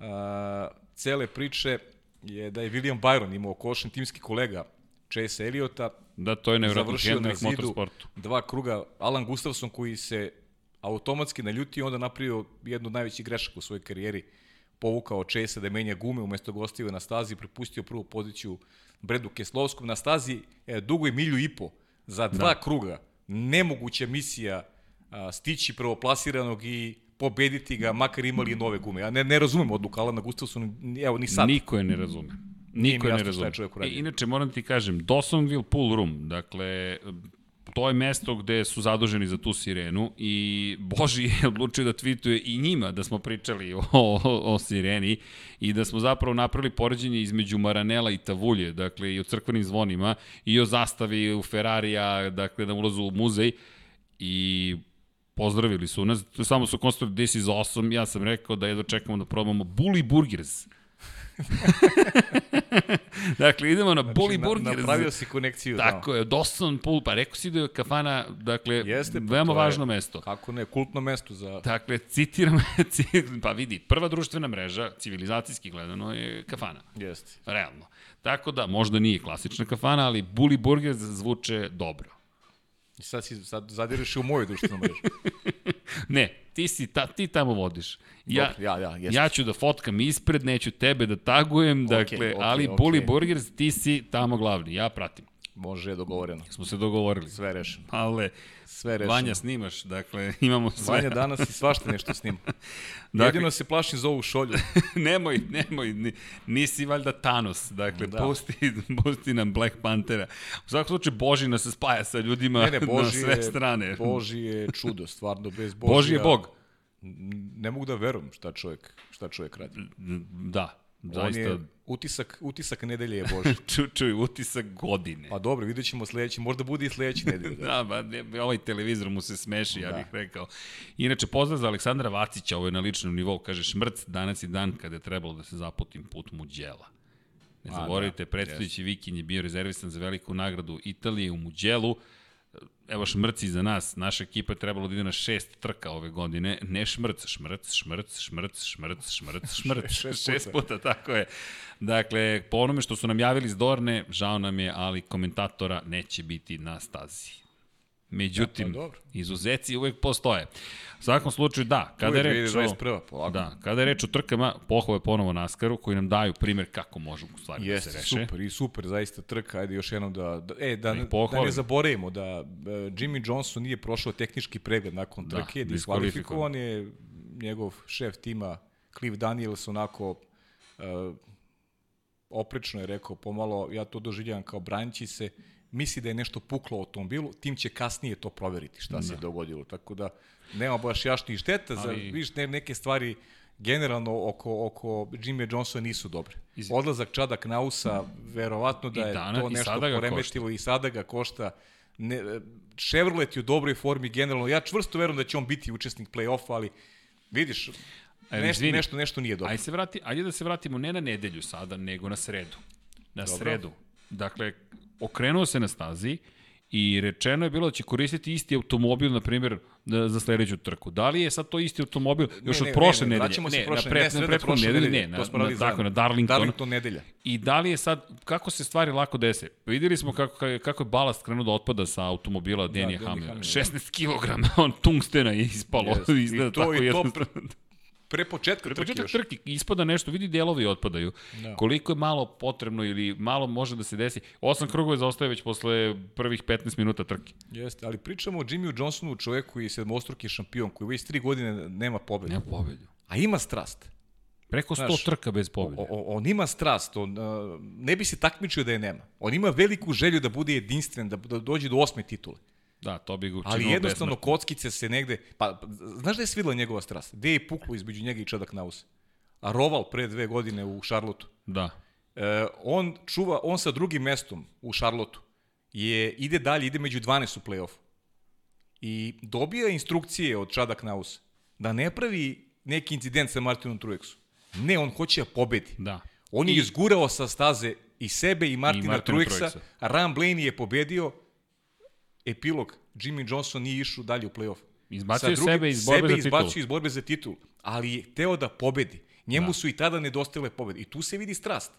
a, cele priče je da je William Byron imao košen timski kolega Chase Elliotta, Da, to je nevjerojatno završio na zidu Motorsportu. dva kruga Alan Gustafsson koji se automatski naljutio onda napravio jednu od najvećih grešaka u svojoj karijeri povukao Chase da menja gume umesto gostiva na stazi, prepustio prvu poziciju Bredu Keslovskom na stazi e, dugoj milju i po za dva da. kruga. Nemoguća misija a, stići prvoplasiranog i pobediti ga, makar imali nove gume. Ja ne, ne razumem odluku Alana Gustafsona, evo ni sad. Niko je ne razume. Niko je ne je razume. I, uradio. inače, moram ti kažem, Dawsonville Pool Room, dakle, to je mesto gde su zaduženi za tu sirenu i Boži je odlučio da tweetuje i njima da smo pričali o, o, o sireni i da smo zapravo napravili poređenje između Maranela i Tavulje, dakle i o crkvenim zvonima i o zastavi u Ferrarija, dakle na ulazu u muzej i pozdravili su nas, samo su konstatovali this is awesome, ja sam rekao da jedva čekamo da probamo Bully Burgers. dakle, idemo na znači, Bully na, Burgers. napravio si konekciju. Tako je, Dawson Pool, pa rekao si da je kafana, dakle, Jeste, pa veoma je- važno mesto. Kako ne, kultno mesto za... Dakle, citiram, ci- pa vidi, prva društvena mreža, civilizacijski gledano, je kafana. Jeste. Realno. Tako da, možda nije klasična kafana, ali Bully Burgers zvuče dobro. I sad, si, sad zadireš i u moju društvenu mrežu. Ne, ti, si ta, ti tamo vodiš. Ja, Dobro, ja, ja, jeste. ja ću da fotkam ispred, neću tebe da tagujem, dakle, okej, ali okej. Bully Burgers, ti si tamo glavni, ja pratim. Može, je dogovoreno. Smo se dogovorili. Sve rešeno. Ale, Sve rešeno. Vanja snimaš, dakle, imamo sve. Vanja danas i svašta nešto snima. Dakle- Jedino se plašim za ovu šolju. nemoj, nemoj, ni, nisi valjda Thanos, dakle, da. Pusti, pusti nam Black Panthera. U svakom slučaju, Božina se spaja sa ljudima Ne, ne, na Boži sve je, strane. Boži je čudo, stvarno, bez Božija. Boži je Bog. Ne mogu da verujem šta čovjek, šta čovjek radi. Da, zaista. On je, utisak, utisak nedelje je Boži. Ču, čuj, utisak godine. Pa dobro, vidjet ćemo sledeći, možda bude i sledeći nedelje. Da. Da, ba, ne, ovaj televizor mu se smeši, ja Da. bih rekao. Inače, pozdrav za Aleksandra Vacića, ovo je na ličnom nivou, kaže Šmrc, danas je dan kada je trebalo da se zaputim put Muđela. Ne zaboravite, da, predstavljajući Viking je bio rezervisan za veliku nagradu Italije u Muđelu. Evo šmrci za nas, naša ekipa je trebalo da ide na šest trka ove godine, ne šmrc, šmrc, šmrc, šmrc, šmrc, šmrc, šmrc, Šest šest puta. tako je. Dakle, po onome što su nam javili iz Dorne, žao nam je, ali komentatora neće biti na stazi. Međutim, Da, pa izuzeci uvek postoje. U svakom slučaju, da, kada je reč o... 2021. polako. Da, kada je reč o trkama, pohove ponovo Naskaru, koji nam daju primjer kako može u stvari Jeste, da se reše. super i super, zaista trka. Ajde još jednom da, da e, da, da pohvalim. ne zaboravimo da e, Jimmy Johnson nije prošao tehnički pregled nakon Da, trke, da, diskvalifikovan. diskvalifikovan je njegov šef tima Cliff Daniels onako uh, oprečno je rekao pomalo, ja to doživljavam kao branći se, misli da je nešto puklo u automobilu, tim će kasnije to proveriti šta se dogodilo. Tako da nema baš jašnih šteta, za, Ali- viš, ne, neke stvari generalno oko, oko Jimmy Johnsona nisu dobre. Iz- Odlazak Čada Knausa, verovatno da je dana- to nešto poremetilo i sada ga košta. Ne, Chevrolet je u dobroj formi generalno. Ja čvrsto verujem da će on biti učesnik play-offa, ali vidiš, nešto, izvini. nešto, nešto nije dobro. Ajde, se vrati, ajde da se vratimo ne na nedelju sada, nego na sredu. Na Dobro. sredu. Dakle, okrenuo se na stazi i rečeno je bilo da će koristiti isti automobil, na primjer, da- za sledeću trku. Da li je sad to isti automobil još ne, od prošle ne, ne, nedelje? ne, prošle, ne, na prethodnu nedelju, ne, na, na, tako, na Darlington. Darlington nedelja. I da li je sad, kako se stvari lako dese? Pa Videli smo kako, kako je balast krenuo da otpada sa automobila Denija Denny Hamlina. Hamlina, 16 kg, on tungstena je ispalo. Jeste. I to- tako i to. Pre početka Pre trke početak još. trke ispada nešto, vidi delovi otpadaju. Da. Koliko je malo potrebno ili malo može da se desi. Osam krugova zaostaje već posle prvih 15 minuta trke. Jeste, ali pričamo o Jimmyu Johnsonu, čoveku koji je sedmostruki šampion, koji već tri godine nema pobede. Nema pobedu. A ima strast. Preko 100 Znaš, trka bez pobede. O, o, on ima strast, on ne bi se takmičio da je nema. On ima veliku želju da bude jedinstven, da, da dođe do osme titule. Da, to bi ga učinilo Ali jednostavno besmrtnim. kockice se negde... Pa, znaš da je svidla njegova strast? Gde je puklo između njega i Čadak Naus? A Roval pre dve godine u Šarlotu. Da. E, on čuva, on sa drugim mestom u Šarlotu je, ide dalje, ide među 12 u play-offu. I dobija instrukcije od Čadak Naus da ne pravi neki incident sa Martinom Truexu. Ne, on hoće da pobedi. Da. On je izgurao sa staze i sebe i Martina, I Martina Truexa. Truexa. Ram Blaney je pobedio. Epilog. Jimmy Johnson nije išao dalje u play-off. Izbacio je sebe iz borbe sebe za titulu. izbacio iz borbe za titul, ali je hteo da pobedi. Njemu da. su i tada nedostajale pobede. I tu se vidi strast.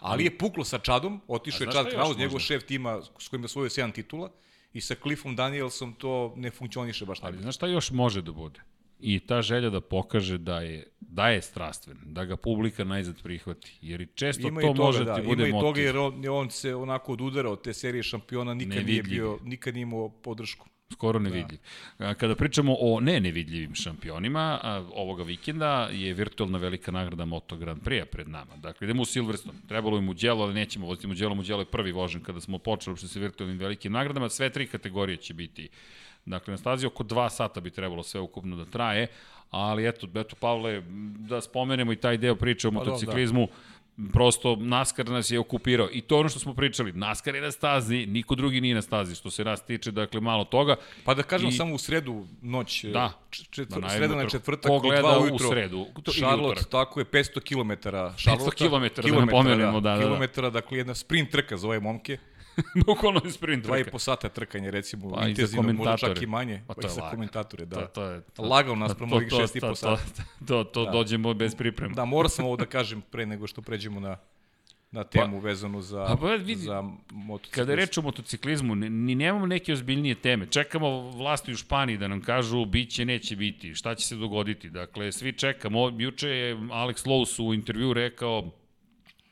Ali je puklo sa Čadom, otišao je Čad Kraus, njegov šef tima s kojim je osvojio 7 titula, i sa Cliffom Danielsom to ne funkcioniše baš Ali tako. znaš šta još može da bude? I ta želja da pokaže da je, da je strastven, da ga publika najzad prihvati. Jer i često Ima to i toga, može da, ti bude ima i toga motiv. jer on, on se onako odudara od te serije šampiona, nikad nije Nevidljiv bio, nikad nije imao podršku. Skoro nevidljiv. Da. Kada pričamo o ne nevidljivim šampionima, ovoga vikenda je virtualna velika nagrada Moto Grand Prix pred nama. Dakle, idemo u Silverstone. Trebalo je Mugello, ali nećemo voziti Mugello. Mugello je prvi vožen kada smo počeli uopšte sa virtualnim velikim nagradama. Sve tri kategorije će biti Dakle, na stazi oko dva sata bi trebalo sve ukupno da traje, ali eto, eto Pavle, da spomenemo i taj deo priče o Pa da, motociklizmu, prosto NASCAR nas je okupirao. I to ono što smo pričali, NASCAR je na stazi, niko drugi nije na stazi, što se nas tiče, dakle, malo toga. Pa da kažem I- samo u sredu noć, Da. četvr, Da, sreda na četvrtak Ko u gleda u ujutro. sredu, to- Charlotte, tako je, 500 km. Charlotte. kilometara, da napomenemo, da, da, da. Kilometara, dakle jedna sprint trka za ove momke. Bukvalno je sprint Dva i trka. po sata trkanje, recimo, Pa intenzivno, možda čak i manje. Pa Pa, to je za komentatore, da. To, to je, to, Lagao nas prema ovih šest i po sata. To, to, to Da. dođemo bez priprema. Da, morao sam ovo da kažem pre nego što pređemo na na temu vezanu za, a pa vidi, za motociklist. Kada je reč o motociklizmu, ni, ni nemamo neke ozbiljnije teme. Čekamo vlasti u Španiji da nam kažu biće, neće biti, šta će se dogoditi. Dakle, svi čekamo. Juče je Alex Lowe's u intervju rekao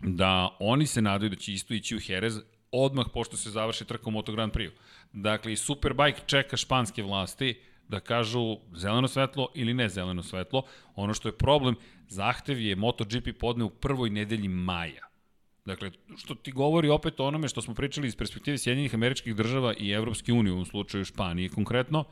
da oni se nadaju da će isto ići u Jerez odmah pošto se završi trka u Moto Grand Prix. Dakle, i Superbike čeka španske vlasti da kažu zeleno svetlo ili ne zeleno svetlo. Ono što je problem, zahtev je MotoGP podne u prvoj nedelji maja. Dakle, što ti govori opet o onome što smo pričali iz perspektive Sjedinjenih američkih država i Evropske unije, u ovom slučaju Španije konkretno,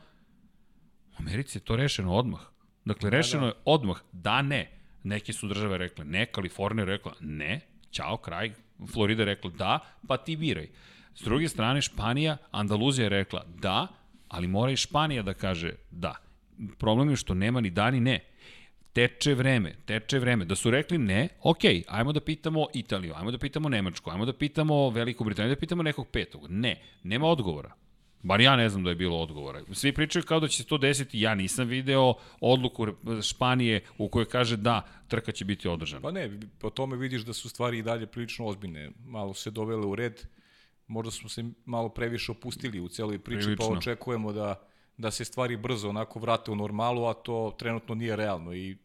u Americi je to rešeno odmah. Dakle, rešeno da, da. je odmah, da ne. Neke su države rekle ne, Kalifornija rekla ne, ćao, kraj, Florida rekla da, pa ti biraj. S druge strane, Španija, Andaluzija je rekla da, ali mora i Španija da kaže da. Problem je što nema ni da ni ne teče vreme, teče vreme. Da su rekli ne, ok, ajmo da pitamo Italiju, ajmo da pitamo Nemačku, ajmo da pitamo Veliku Britaniju, da pitamo nekog petog. Ne, nema odgovora. Bar ja ne znam da je bilo odgovora. Svi pričaju kao da će se to desiti, ja nisam video odluku Španije u kojoj kaže da, trka će biti održana. Pa ne, po tome vidiš da su stvari i dalje prilično ozbiljne. Malo se dovele u red, možda smo se malo previše opustili u celoj priči, Prilično. pa očekujemo da da se stvari brzo onako vrate u normalu, a to trenutno nije realno i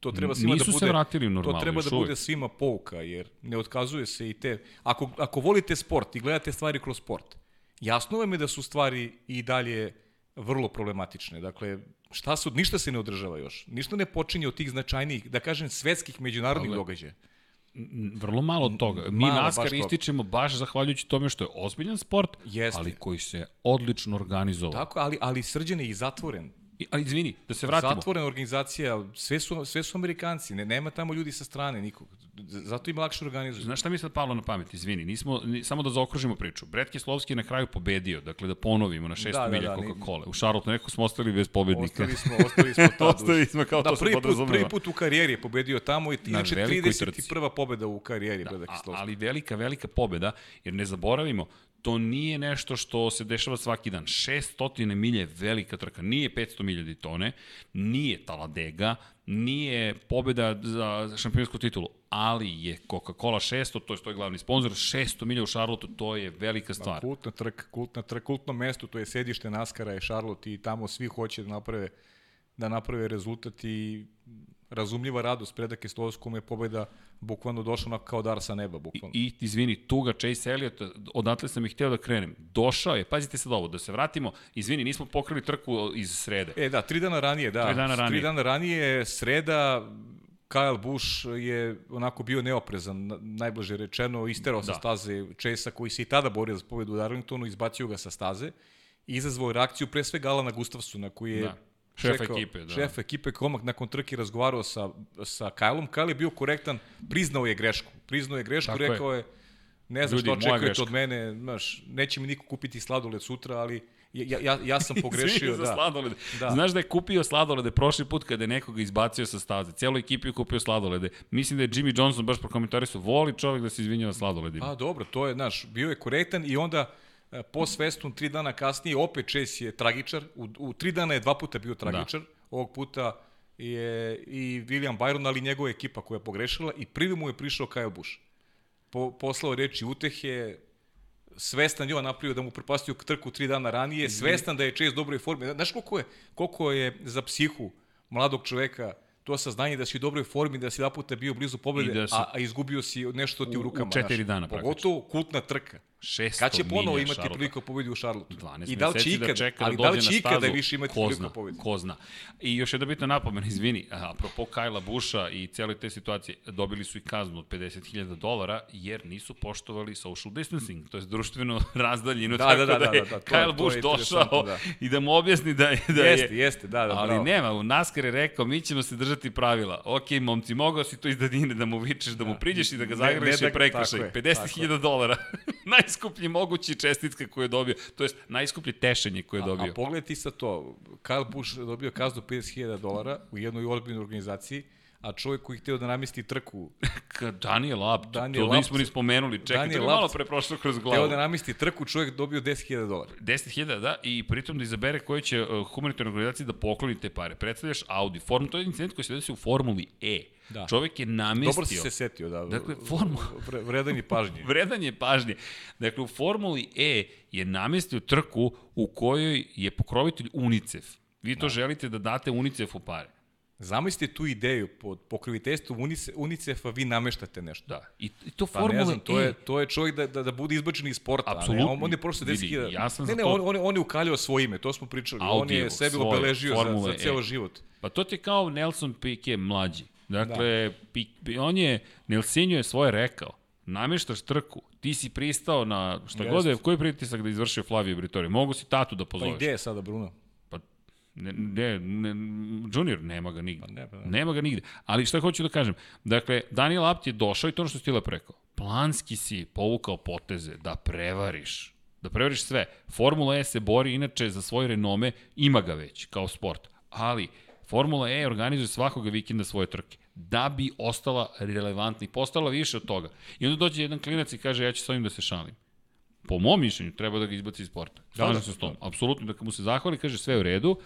to treba svima Nisu da bude se vratili u normalu, To treba da još bude svima pouka jer ne otkazuje se i te ako ako volite sport i gledate stvari kroz sport. Jasno vam je da su stvari i dalje vrlo problematične. Dakle, šta su ništa se ne održava još. Ništa ne počinje od tih značajnijih, da kažem svetskih međunarodnih Ale- događaja. Vrlo malo toga. Mi Malo, baš NASCAR to. ističemo baš zahvaljujući tome što je ozbiljan sport, Jeste. ali koji se odlično organizovao. Tako, ali ali srđan je i zatvoren. Ali izvini, da se vratimo. Zatvorena organizacija, sve su, sve su Amerikanci, ne, nema tamo ljudi sa strane nikog. Zato im lakše organizuju. Znaš šta mi je sad palo na pamet, izvini, nismo, ni, samo da zaokružimo priču. Bret Keslovski je na kraju pobedio, dakle da ponovimo na 600 Da, da, milja da, Coca-Cola. U Charlotte neko smo ostali bez pobednika. Ostali smo, ostali smo tad. Ostali smo kao da, to prvi put, podrazumeva. prvi put u karijeri je pobedio tamo i Na inače velikoj trci. 31. pobeda u karijeri da, Breda A, Kislovska. ali velika, velika pobeda, jer ne zaboravimo, to nije nešto što se dešava svaki dan. 600 milje je velika trka, nije 500 milja Ditone, nije Taladega, nije pobeda za šampionsku titulu, ali je Coca-Cola 600, to je to je glavni sponsor, 600 milja u Charlotteu, to je velika stvar. Kultna trka, kultna trka, kultno mesto, to je sedište Naskara je Charlotte i tamo svi hoće da naprave da naprave rezultat i razumljiva radost Preda Kestovac kome je pobeda bukvalno došla onako kao dar sa neba, bukvalno. I, i izvini, tuga Chase Elliott, odatle sam ih hteo da krenem. Došao je, pazite sad ovo, da se vratimo, izvini, nismo pokrili trku iz srede. E da, tri dana ranije, da. Tri dana ranije. Tri dana ranije, sreda, Kyle Busch je onako bio neoprezan, najbliže rečeno, isterao da. sa staze Chase-a koji se i tada borio za pobedu u Darlingtonu, izbacio ga sa staze i izazvao reakciju pre svega Alana Gustafsona koji je da. Šef čekao, ekipe, da. Šef ekipe Komak nakon trke razgovarao sa, sa Kylom. Kyle je bio korektan, priznao je grešku. Priznao je grešku, Tako rekao je, je ne znam Ljudi, što očekujete od mene, znaš, neće mi niko kupiti sladoled sutra, ali ja, ja, ja sam pogrešio. da. sladolede. Da. Znaš da je kupio sladolede prošli put kada je nekoga izbacio sa staze. Cijelo ekipu je kupio sladolede. Mislim da je Jimmy Johnson baš prokomentarisao, voli čovjek da se izvinjava sladoledima. Pa dobro, to je, znaš, bio je korektan i onda po svestom tri dana kasnije opet Chase je tragičar. U, u tri dana je dva puta bio tragičar. Da. Ovog puta je i William Byron, ali njegova ekipa koja je pogrešila i prvi mu je prišao Kyle Busch. Po, poslao reči utehe, svestan je on napravio da mu propastio trku tri dana ranije, svestan da je Chase dobroj formi. Znaš koliko je, koliko je za psihu mladog čoveka to saznanje da si u dobroj formi, da si dva puta bio blizu pobede, da si, a, a izgubio si nešto ti u rukama. U četiri dana. Pogotovo kultna trka. 600 Kad će ponovo imati Šarlota. priliku pobedi u Šarlotu? 12 I da li će ikad, da čeka ali da, da li će ikada više imati priliku pobedi? Ko zna. I još jedna bitna napomena, izvini, apropo Kajla Buša i cijele te situacije, dobili su i kaznu od 50.000 dolara jer nisu poštovali social distancing, to je društveno razdaljino, da, tako da, da, da, da, da, Kyle Busch došao da. i da mu objasni da, je, da je... Jeste, jeste, da, da, Ali bravo. nema, u NASCAR je rekao, mi ćemo se držati pravila. Ok, momci, mogao si to iz dadine da mu vičeš, da mu priđeš i da ga zagrliš i prekršaj. 50.000 dolara. Najskuplji mogući čestitka koju je dobio, to jest najskuplje tešenje koje je dobio. A, a pogledaj ti sa to, Kyle Busch dobio kaznu 50.000 dolara u jednoj ozbiljnoj organizaciji, a čovjek koji hteo da namesti trku... Daniel Abt, Daniel to nismo ni spomenuli. Čekaj, Daniel to je malo pre prošlo kroz glavu. Hteo da namesti trku, čovjek dobio 10.000 dolara. 10.000, da, i pritom da izabere koji će uh, humanitarnoj organizaciji da pokloni te pare. Predstavljaš Audi. Form, to je incident koji se desi u Formuli E. Da. Čovek je namestio... Dobro si se setio, da. Dakle, formula... Vredan je pažnje. Vredan je pažnje. Dakle, u Formuli E je namestio trku u kojoj je pokrovitelj UNICEF. Vi to da. želite da date UNICEF-u pare. Zamislite tu ideju pod pokroviteljstvom UNICEF-a vi nameštate nešto. Da. I, i to pa formula znam, to je to je čovjek da da, da bude izbačen iz sporta, Apsolutno. on, on je prosto 10.000. Ja sam ne, ne, on, on, on je ukaljao svoje ime, to smo pričali. Audio, on je sebi obeležio za, za ceo e. život. Pa to ti je kao Nelson Piquet mlađi. Dakle, da. on je, Nelsinjo je svoje rekao, namještaš trku, ti si pristao na šta Jest. god je, koji pritisak da izvršio Flavio Britori, mogu si tatu da pozoveš. Pa gde je sada Bruno? Pa, ne, ne, ne, junior, nema ga nigde. Pa ne, pa ne. Nema ga nigde. Ali šta hoću da kažem, dakle, Daniel Abt je došao i to ono što si ti lepo rekao, planski si povukao poteze da prevariš, da prevariš sve. Formula E se bori inače za svoj renome, ima ga već kao sport, ali Formula E organizuje svakoga vikenda svoje trke da bi ostala relevantna i postala više od toga. I onda dođe jedan klinac i kaže ja ću s ovim da se šalim. Po mom mišljenju treba da ga izbaci iz sporta. Da, da, se s tom. Da. Apsolutno da mu se zahvali, kaže sve u redu.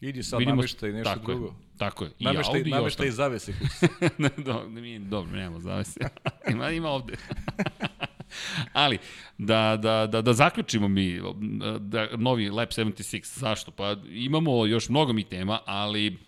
Idi sad Vidimo, nameštaj nešto tako drugo. Je, tako je. I nameštaj, Audi nameštaj i zavese ne, do, dobro, nemamo zavese. ima, ima ovde. Ali, da, da, da, da zaključimo mi da, novi Lab 76. Zašto? Pa imamo još mnogo mi tema, ali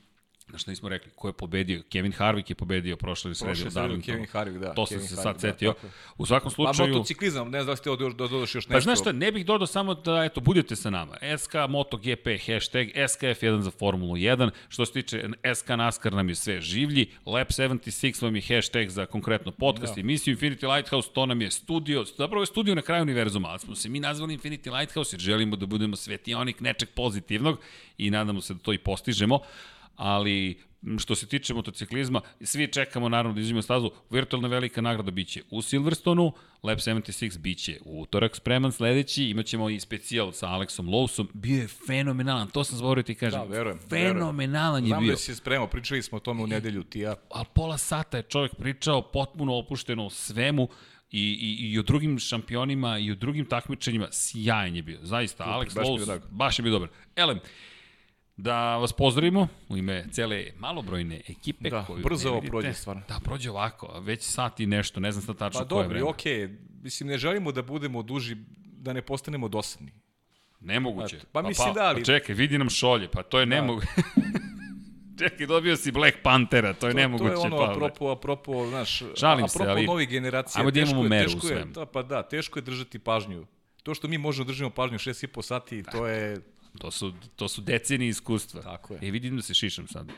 Na što nismo rekli, ko je pobedio? Kevin Harvick je pobedio prošle sredi u Darlingtonu. Kevin Harvick, da. To sam se sad da, setio. Da, u svakom slučaju... Pa motociklizam, ne znam da ste da dodaš još nešto. Pa znaš šta, ne bih dodao samo da, eto, budete sa nama. SK MotoGP, hashtag SKF1 za Formulu 1. Što se tiče SK NASCAR nam je sve življi. Lab 76 vam je hashtag za konkretno podcast, da. emisiju Infinity Lighthouse, to nam je studio, zapravo je studio na kraju univerzuma, ali smo se mi nazvali Infinity Lighthouse jer želimo da budemo svetionik nečeg pozitivnog i nadamo se da to i postižemo ali što se tiče motociklizma, svi čekamo naravno da izvimo stazu, virtualna velika nagrada biće u Silverstonu, Lab 76 biće u utorak spreman sledeći, imaćemo i specijal sa Alexom Lowsom, bio je fenomenalan, to sam zvorio ti kažem, da, verujem, fenomenalan verujem. je Znam bio. Znam da si spremao, pričali smo o tome u nedelju ti ja. A pola sata je čovjek pričao potpuno opušteno o svemu, i, i, i o drugim šampionima i o drugim takmičenjima, sjajan je bio. Zaista, Alex Lowe's, baš je bio dobar. Elem, Da vas pozdravimo u ime cele malobrojne ekipe da, koju brzo ovo prođe stvarno. Da, prođe ovako, već sat i nešto, ne znam šta tačno pa, koje vreme. Pa dobro, okej, okay. mislim ne želimo da budemo duži, da ne postanemo dosadni. Nemoguće. Eto, pa, pa mislim pa, da ali... Pa čekaj, vidi nam šolje, pa to je da. nemoguće. Čekaj, dobio si Black Panthera, to je to, nemoguće. To je ono, apropo, apropo, znaš, Šalim se, apropo ali novih generacija. ajmo da imamo meru u teško je. Da, pa da, teško je držati pažnju. To što mi možemo da držimo pažnju 6,5 sati, to je... To su, to su decenije iskustva. Tako je. I vidim da se šišam sad.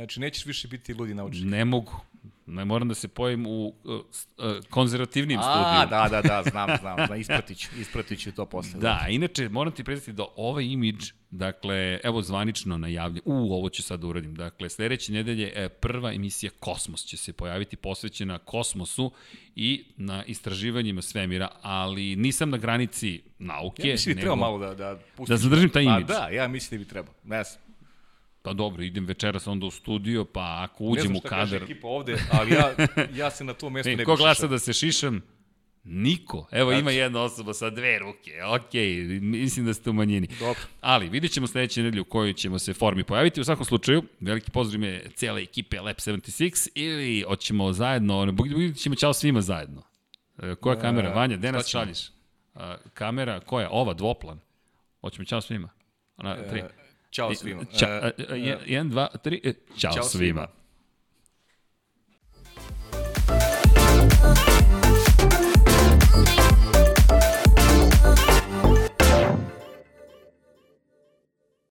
Znači, nećeš više biti ludi naučnik. Ne mogu. Ne moram da se pojim u uh, uh, konzervativnim A, studiju. da, da, da, znam, znam, znam, ispratit ću, ispratit ću to posle. Da, inače, moram ti predstaviti da ovaj imidž, dakle, evo zvanično najavlja, u, ovo ću sad da uradim, dakle, sledeće nedelje e, prva emisija Kosmos će se pojaviti posvećena kosmosu i na istraživanjima svemira, ali nisam na granici nauke. Ja mislim da trebao malo da, da pustiš. Da zadržim taj Pa imidž. da, ja mislim da bi trebao. Ne znam. Pa dobro, idem večeras onda u studio, pa ako Ne uđem znam u šta kaže ekipa ovde, ali ja, ja se na to mesto E, ne ko bih glasa šišao. da se šišam? Niko. Evo ima Znači. jedna osoba sa dve ruke. Okej, mislim da ste u manjini. Dobro. Ali vidit ćemo sledeće nedelje u kojoj ćemo se formi pojaviti. U svakom slučaju, veliki pozdrav ime cijele ekipe Lab 76 ili hoćemo zajedno, ne, vidit ćemo čao svima zajedno. E, koja E, kamera? Vanja, gde nas šalješ? Kamera, koja? Ova, dvoplan. Hoćemo čao svima. Ona, tri. E, Ćao svima. Ča, a, jedan, dva, tri. Ćao, Ćao svima. svima.